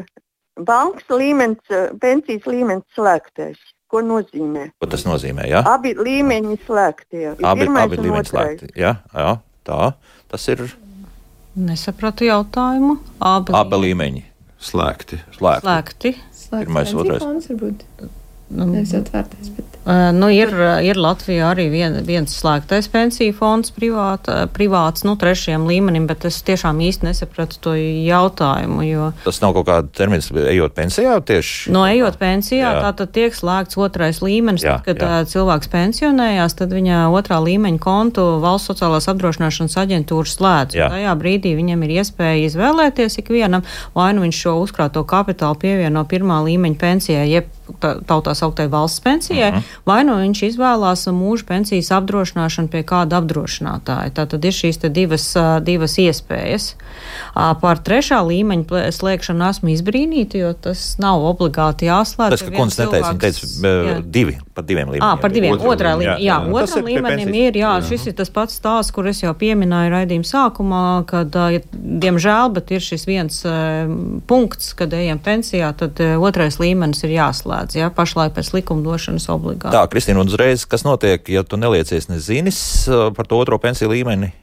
bankas līmenis, pensijas līmenis slēgtais. Ko nozīmē? Ko tas nozīmē? Jā? Abi līmeņi slēgti. Jā. Abi, abi līmeņi slēgti. Jā, jā, tā. Tas ir Nesapratu jautājumu. Abi, Abi līmeņi slēgti. Slēgti. slēgti. slēgti. Pirmais, otrais. Nu, Nevis atvērtais, bet. Nu, ir, ir Latvijā arī vien, viens slēgtais pensiju fonds privāt, privāts, nu, trešajam līmenim, bet es tiešām īsti nesapratu to jautājumu. Jo... Tas nav kaut kāda termins, ejot pensijā tieši? No ejot pensijā, jā. tā tad tiek slēgts otrais līmenis. Jā, tad, kad jā. cilvēks pensionējās, tad viņa otrā līmeņa kontu valsts sociālās apdrošināšanas aģentūra slēdz. Tajā brīdī viņam ir iespēja izvēlēties ikvienam, vai nu viņš šo uzkrāto kapitālu pievieno pirmā līmeņa pensijai, jeb tautā sauktai valsts pensijai, uh mhm. -huh. vai nu viņš izvēlās mūža pensijas apdrošināšanu pie kāda apdrošinātāja. Tā tad ir šīs divas, divas iespējas. Par trešā līmeņa slēgšanu esmu izbrīnīta, jo tas nav obligāti jāslēdz. Tas, ka kundze neteica, viņa teica divi, par diviem līmeņiem. À, par diviem, otrā, otrā līmenī. Jā, jā, jā otram līmenim ir, jā, jā, šis ir tas pats stāsts, kur es jau pieminēju raidījuma sākumā, kad, ja, diemžēl, bet ir šis viens punkts, kad ejam pensijā, tad otrais līmenis ir jāslēdz jāslēdz, ja pašlaik pēc likumdošanas obligāti. Tā, Kristīna, un uzreiz, kas notiek, ja tu neliecies nezinis par to otro pensiju līmeni?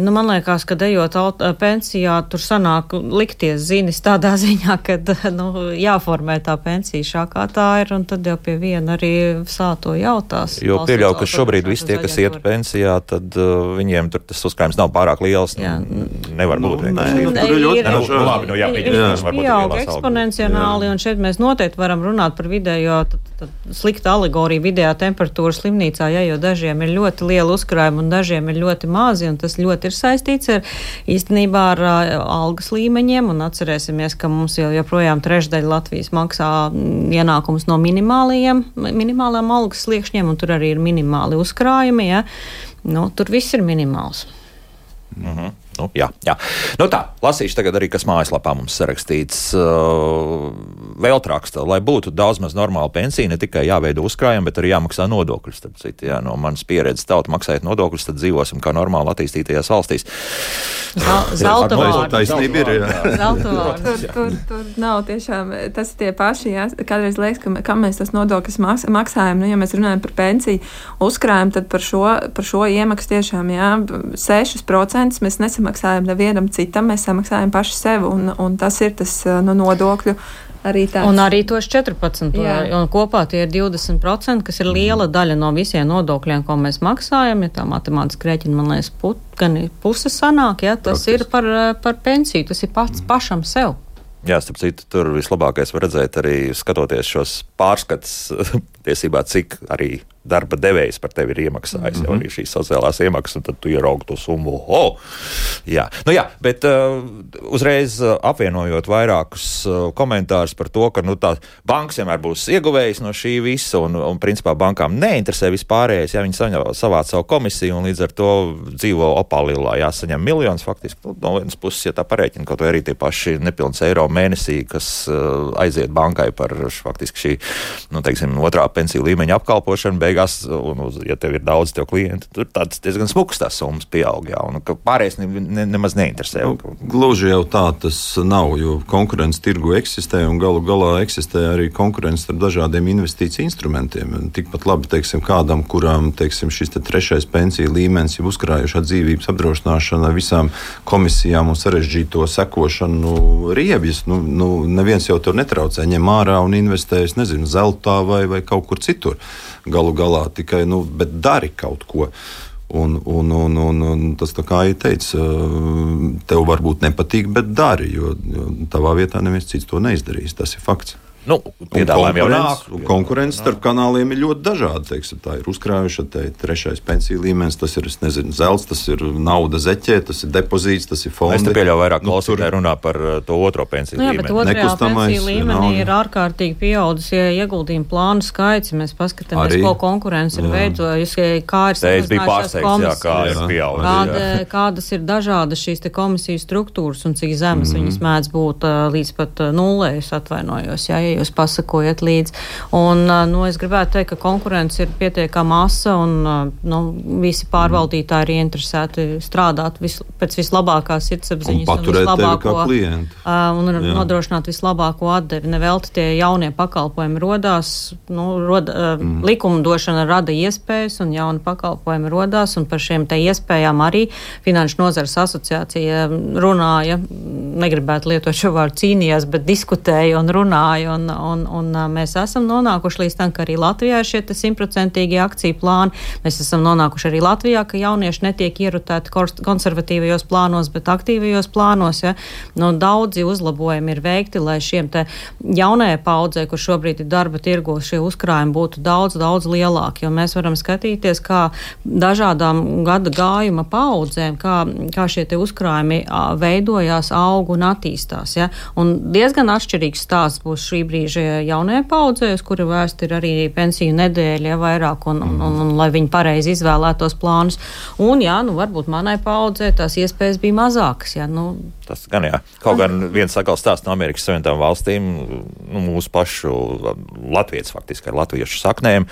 Nu, man liekas, ka ejot pensijā, tur sanāk likties zinis tādā ziņā, ka nu, jāformē tā pensija šā kā tā ir, un tad jau pie viena arī sāto jautās. Jo pieļauju, ka šobrīd visi tie, kas iet pensijā, tad uh, viņiem tur tas uzkrājums nav pārāk liels. Nu, jā. Nevar būt. Nu, nē, nu, tur ir ļoti nu, nu, labi, nu, jā, viņš pieaug eksponenciāli, un šeit mēs noteikti varam runāt par vidējo slikta alegorija vidējā temperatūra slimnīcā, ja, jo dažiem ir ļoti liela uzkrājuma un dažiem ir ļoti mazi, un tas ļoti ir saistīts ar īstenībā ar algas līmeņiem, un atcerēsimies, ka mums jau joprojām trešdaļa Latvijas maksā ienākums no minimālajiem, minimālajām algas sliekšņiem, un tur arī ir minimāli uzkrājumi, ja. nu, tur viss ir minimāls. Mm -hmm. Nu, jā, jā. Nu tā, lasīšu tagad arī, kas mājaslapā mums sarakstīts. Uh, vēl raksta, lai būtu daudz maz normāla pensija, ne tikai jāveido uzkrājumi, bet arī jāmaksā nodokļus. Tad, citi, jā, no manas pieredzes tauta maksājot nodokļus, tad dzīvosim kā normāli attīstītajās valstīs. Zelta vārds. Taisnība ir. Zelta vārds. Tur, tur, tur nav tiešām, tas ir tie paši, jā, kādreiz liekas, ka, kam mēs tos nodokļus maks, maksājam, nu, ja mēs runājam par pensiju uzkrājumu, tad par šo, par šo iemaksu tiešām, jā, 6% mēs nesam nesamaksājam nevienam citam, mēs samaksājam paši sev, un, un tas ir tas no nodokļu. Arī tāds. un arī tos 14. Jā. Un kopā tie ir 20%, kas ir liela daļa no visiem nodokļiem, ko mēs maksājam. Ja tā matemātiski rēķina, man liekas, put, gan puse sanāk, ja, tas Praktiski. ir par, par pensiju, tas ir pats mm. pašam sev. Jā, starp citu, tur vislabākais var redzēt arī skatoties šos pārskats, tiesībā, cik arī darba devējs par tevi ir iemaksājis mm -hmm. arī šīs sociālās iemaksas, un tad tu ieraugi to summu. Oh! Jā, nu jā bet uh, uzreiz uh, apvienojot vairākus uh, komentārus par to, ka nu, tā bankas vienmēr būs ieguvējis no šī visa, un, un principā bankām neinteresē vispārējais, ja viņi saņem, savāc savu komisiju, un līdz ar to dzīvo opālīlā, jāsaņem miljonus faktiski. Nu, no vienas puses, ja tā parēķina, kaut arī tie paši nepilns eiro mēnesī, kas uh, aiziet bankai par faktiski šī, nu, teiksim, otrā pensiju līmeņa apkalpošanu, beigās, un, uz, ja tev ir daudz tev klientu, tur tāds diezgan smuks tās summas pieaug. Jā, un pārējais ne, ne, nemaz neinteresē. Nu, gluži jau tā tas nav, jo konkurence tirgu eksistē un galu galā eksistē arī konkurence ar dažādiem investīciju instrumentiem. Tikpat labi, teiksim, kādam, kuram teiksim, šis te trešais pensiju līmenis jau uzkrājušā dzīvības apdrošināšana visām komisijām un sarežģīto sekošanu riebjas, nu, nu, neviens jau tur netraucē, ņem ārā un investē, es nezinu, zeltā vai, vai kaut kur citur. Galu galā tikai nu, dari kaut ko. Un, un, un, un, un tas, kā jau teicu, tev varbūt nepatīk, bet dari, jo, jo tavā vietā neviens cits to neizdarīs. Tas ir fakts. Nu, Piedāvājumi jau nāk. Konkurence starp kanāliem ir ļoti dažāda. Teiksim, tā ir uzkrājuša, te ir trešais pensiju līmenis, tas ir nezinu, zelts, tas ir nauda zeķē, tas ir depozīts, tas ir fonds. Es pieļauju, vairāk nu, klausītāji runā par uh, to otro pensiju nu, jā, līmeni. Nekustamais pensiju līmenī ir ārkārtīgi pieaudzis ja ieguldījumu plānu skaits. Ja mēs paskatāmies, Arī, ko konkurence ir veidojusi, kā ir samazinājusies komisijas. Kādas ir dažādas šīs komisiju struktūras un cik zemes mm. viņas mēdz būt uh, līdz pat uh, nulē, es atvainojos. Jā, ja jūs pasakojat līdzi. Un, nu, es gribētu teikt, ka konkurence ir pietiekama asa un nu, visi pārvaldītāji ir interesēti strādāt vis, pēc vislabākās sirdsapziņas un, un vislabāko un Jā. nodrošināt vislabāko atdevi. Nevelti tie jaunie pakalpojumi rodās, nu, roda, mm. likumdošana rada iespējas un jauni pakalpojumi rodās un par šiem te iespējām arī Finanšu nozares asociācija runāja, negribētu lietot šo vārdu cīnījās, bet diskutēja un runāja. Un un, un, un mēs esam nonākuši līdz tam, ka arī Latvijā ir šie simtprocentīgie akciju plāni. Mēs esam nonākuši arī Latvijā, ka jaunieši netiek ierutēti konservatīvajos plānos, bet aktīvajos plānos. Ja? Nu, daudzi uzlabojumi ir veikti, lai šiem jaunajai paudzei, kur šobrīd ir darba tirgo, šie uzkrājumi būtu daudz, daudz lielāki. Jo mēs varam skatīties, kā dažādām gada gājuma paudzēm, kā, kā šie uzkrājumi veidojās, aug un attīstās. Ja? Un diezgan atšķirīgs stāsts būs šī brīža jaunajai paudzei, uz kura vēsti ir arī pensiju nedēļa ja, vairāk, un, un, un, un lai viņi pareizi izvēlētos plānus. Un, jā, nu, varbūt manai paudzei tās iespējas bija mazākas. Jā, nu, Tas gan jā. Kaut gan viens sakals stāsts no Amerikas Savienotām valstīm, nu, mūsu pašu latviešu faktiski ar latviešu saknēm.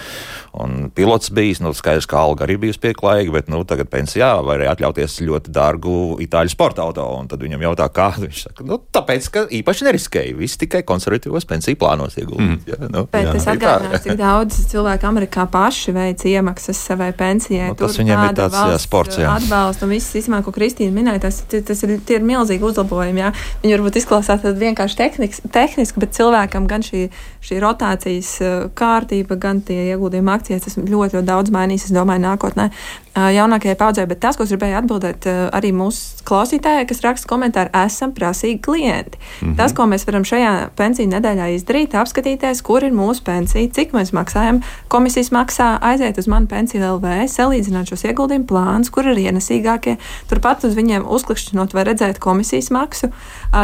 Un pilots bijis, nu, skaidrs, ka alga arī bijusi pieklājīga, bet, nu, tagad pensijā var arī atļauties ļoti dārgu itāļu sporta auto. Un tad viņam jautā, kā viņš saka, nu, tāpēc, ka īpaši neriskēja. Viss tikai konservatīvos pensiju plānos ieguldīt. Mm. Jā, nu, Bet Jā. es atgādināju, cik daudz cilvēku Amerikā paši veic iemaksas savai pensijai. Nu, tas viņiem ir tāds, jā, sports, jā. Atbalsts un viss, īstenībā, ko Kristīna minēja, tas, tas ir, tie ir milzīgi uzlabojumi. Jā. Viņi varbūt izklausās vienkārši tehniks, tehniski, bet cilvēkam gan šī, šī rotācijas eh, kārtība, gan tie ieguldījumi akcijās, tas ļoti, ļoti daudz mainīs, es domāju, nākotnē eh, jaunākajai paudzei. Bet tas, ko es gribēju atbildēt eh, arī mūsu klausītājai, kas raksta komentāru, esam prasīgi klienti. -hmm. Tas, ko mēs varam šajā pensiju nedēļā izdarīt, apskatīties, kur ir mūsu pensija, cik mēs maksājam, komisijas maksā, aiziet uz manu pensiju LV, salīdzināt šos ieguldījumu plānus, kur ir ienesīgākie. Turpat uz viņiem uzklikšķinot, var redzēt komisijas maksu,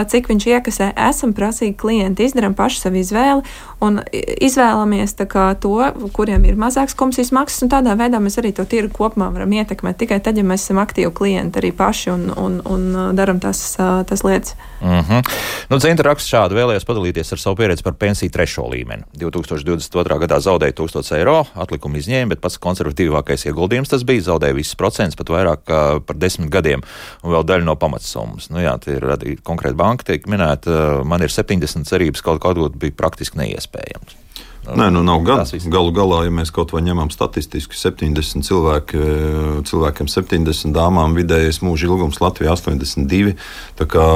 cik viņš iekasē. Esam prasīgi klienti, izdarām pašu savu izvēli un izvēlamies kā to, kuriem ir mazāks komisijas maksas, tādā veidā mēs arī to tirgu kopumā varam ietekmēt. Tikai tad, ja mēs esam aktīvi klienti arī paši un, un, un ā, darām tas, ā, tas lietas. Mm -hmm. nu, Zinta raksta šādu vēlējos padalīties ar savu pieredzi par pensiju trešo līmeni. 2022. gadā zaudēja 1000 eiro, atlikumu izņēma, bet pats konservatīvākais ieguldījums tas bija. Zaudēja visus procentus, pat vairāk kā par desmit gadiem, un vēl daļa no pamatsummas. Nu, jā, tie ir konkrēti banka, tiek minēta, man ir 70 cerības, kaut kā atgūt bija praktiski neiespējams. Nē, nu nav gan. Galu galā, ja mēs kaut vai ņemam statistiski 70 cilvēki, cilvēkiem 70 dāmām vidējais mūža ilgums Latvijā 82. Tā kā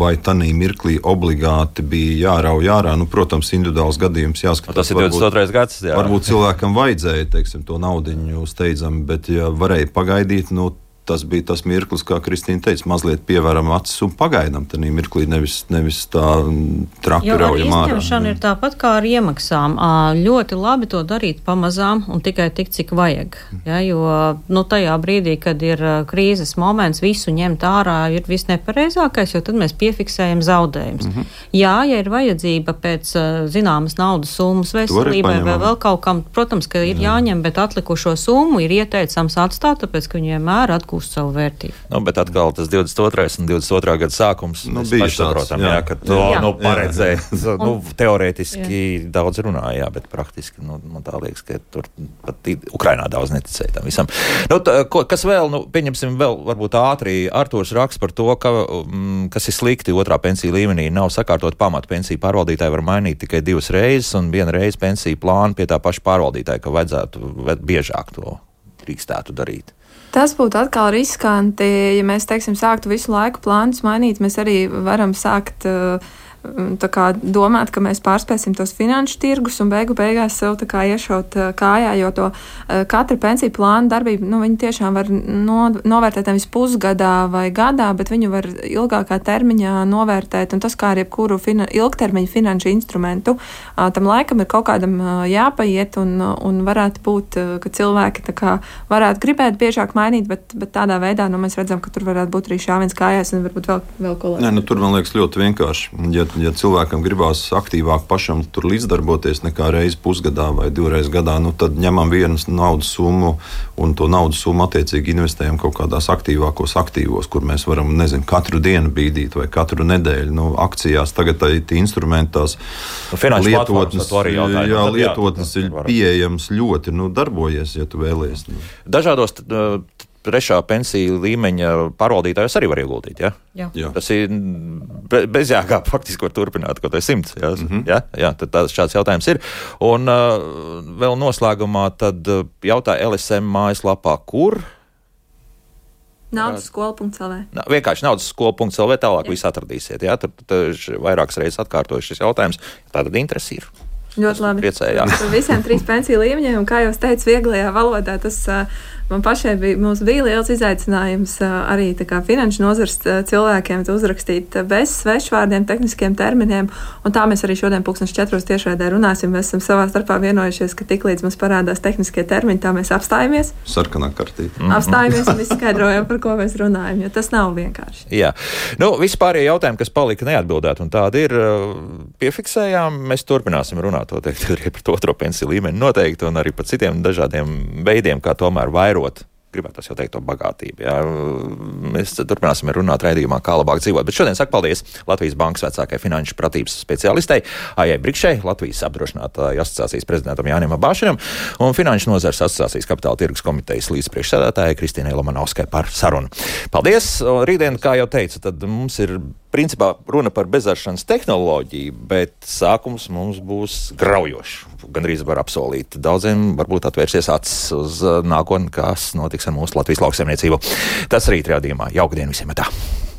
vai tanī mirklī obligāti bija jārauj ārā, nu, protams, individuāls gadījums jāskatās. Tas ir varbūt- 22. gads. Jā. Varbūt cilvēkam vajadzēja teiksim, to naudu steidzami, bet, ja varēja pagaidīt, nu, tas bija tas mirklis, kā Kristīna teica, mazliet pievēram acis un pagaidām tajā mirklī, nevis, nevis tā mm, traki raujam ārā. izņemšanu ir tāpat kā ar iemaksām. Ļoti labi to darīt pamazām un tikai tik, cik vajag. Ja, jo nu, tajā brīdī, kad ir krīzes moments, visu ņemt ārā ir visnepareizākais, jo tad mēs piefiksējam zaudējumus. Mm -hmm. Jā, ja ir vajadzība pēc zināmas naudas summas veselībai vai vēl kaut kam, protams, ka ir Jā. jāņem, bet atlikušo summu ir ieteicams atstāt, tāpēc, ka viņi vienmēr atgūst savu vērtību. Nu, bet atkal tas 22. un 23. gada sākums Nu, bija paši saprotam, tāds, jā, jā. ka to Jā. nu, paredzēja. Nu, teorētiski Jā. daudz runāja, jā, bet praktiski nu, man tā liekas, ka tur pat Ukrainā daudz neticēja tam visam. Nu, tā, ko, kas vēl, nu, pieņemsim vēl varbūt ātri, Artūrs raksta par to, ka, mm, kas ir slikti otrā pensiju līmenī, nav sakārtot pamatu pensiju pārvaldītāji var mainīt tikai divas reizes un viena reize pensiju plānu pie tā paša pārvaldītāja, ka vajadzētu biežāk to drīkstētu darīt. Tas būtu atkal riskanti, ja mēs teiksim, sāktu visu laiku plānus mainīt. Mēs arī varam sākt uh, kā domāt, ka mēs pārspēsim tos finanšu tirgus un beigu beigās sev kā iešaut uh, kājā, jo to uh, katra pensiju plāna darbība, nu, viņi tiešām var no, novērtēt nevis pusgadā vai gadā, bet viņu var ilgākā termiņā novērtēt, un tas kā ar jebkuru fina, ilgtermiņa finanšu instrumentu, tam laikam ir kaut kādam jāpaiet, un, un varētu būt, uh, ka cilvēki kā varētu gribēt biežāk mainīt, bet, bet tādā veidā nu, mēs redzam, ka tur varētu būt arī šāviens kājās un varbūt vēl, vēl ko Nē, nu, tur man liekas ļoti vienkārši. Ja, ja cilvēkam gribās aktīvāk pašam tur līdzdarboties nekā reizi pusgadā vai divreiz gadā, nu, tad ņemam vienu naudas summu un to naudas summu attiecīgi investējam kaut kādās aktīvākos aktīvos, kur mēs varam nezinu, katru dienu bīdīt vai katru nedēļu. Nu, akcijās tagad tā ir tie instrumenti, tās Nu, finanšu lietotnes, jā, Nu, jā, lietotnes tad ir varam. pieejamas ļoti. Nu, darbojies, ja tu vēlies. Nu. Dažādos trešā pensiju līmeņa pārvaldītājos arī var ieguldīt. Ja? Jā. Jā. Tas ir be- bezjēgā, faktiski var turpināt, kaut kā simts. Jā, mm. -hmm. jā, jā tad tāds šāds jautājums ir. Un uh, vēl noslēgumā tad uh, jautā LSM mājaslapā, kur. Naudas skola.lv. Na, vienkārši naudas skola.cl. tālāk viss atradīsiet. Jā, tur, tur vairākas reizes atkārtoju šis jautājums. Tātad interesi ir. Ļoti labi. Priecējās. Par visiem trīs pensiju līmeņiem, un kā jau teicu, vieglajā valodā tas ā, man pašai bija, mums bija liels izaicinājums arī tā kā finanšu nozars cilvēkiem to uzrakstīt bez svešvārdiem, tehniskiem terminiem, un tā mēs arī šodien pulkstens četros tiešraidē runāsim. Mēs esam savā starpā vienojušies, ka tiklīdz mums parādās tehniskie termini, tā mēs apstājamies, Sarkanā kartīte. mm. apstājamies un izskaidrojam, par ko mēs runājam, jo tas nav vienkārši. Jā, nu, vispārējie jautājumi, kas palika neatbildēti, un tādi ir, piefiksējām. Mēs turpināsim runāt noteikti arī par to otro pensiju līmeni, noteikti, un arī par citiem dažādiem veidiem, kā tomēr vairot. Gribētu jau teikt, to bagātību. Jā. Mēs turpināsim runāt raidījumā, kā labāk dzīvot. Bet šodien saku paldies Latvijas Bankas vecākajai finanšu pratības specialistei Aijai Brikšai, Latvijas apdrošinātāju asociācijas prezidentam Jānim Abāšanam un Finanšu nozares asociācijas kapitāla tirgus komitejas līdzpriekšsēdētājai Kristīnai Lamanovskai par sarunu. Paldies! Rītdien, kā jau teicu, tad mums ir principā runa par bezaršanas tehnoloģiju, bet sākums mums būs graujošs. Gan arī var apsolīt. Daudziem varbūt atvērsies acis uz nākotni, kas notiks ar mūsu Latvijas lauksaimniecību. Tas rīt rādījumā. Jauka diena visiem! Tā.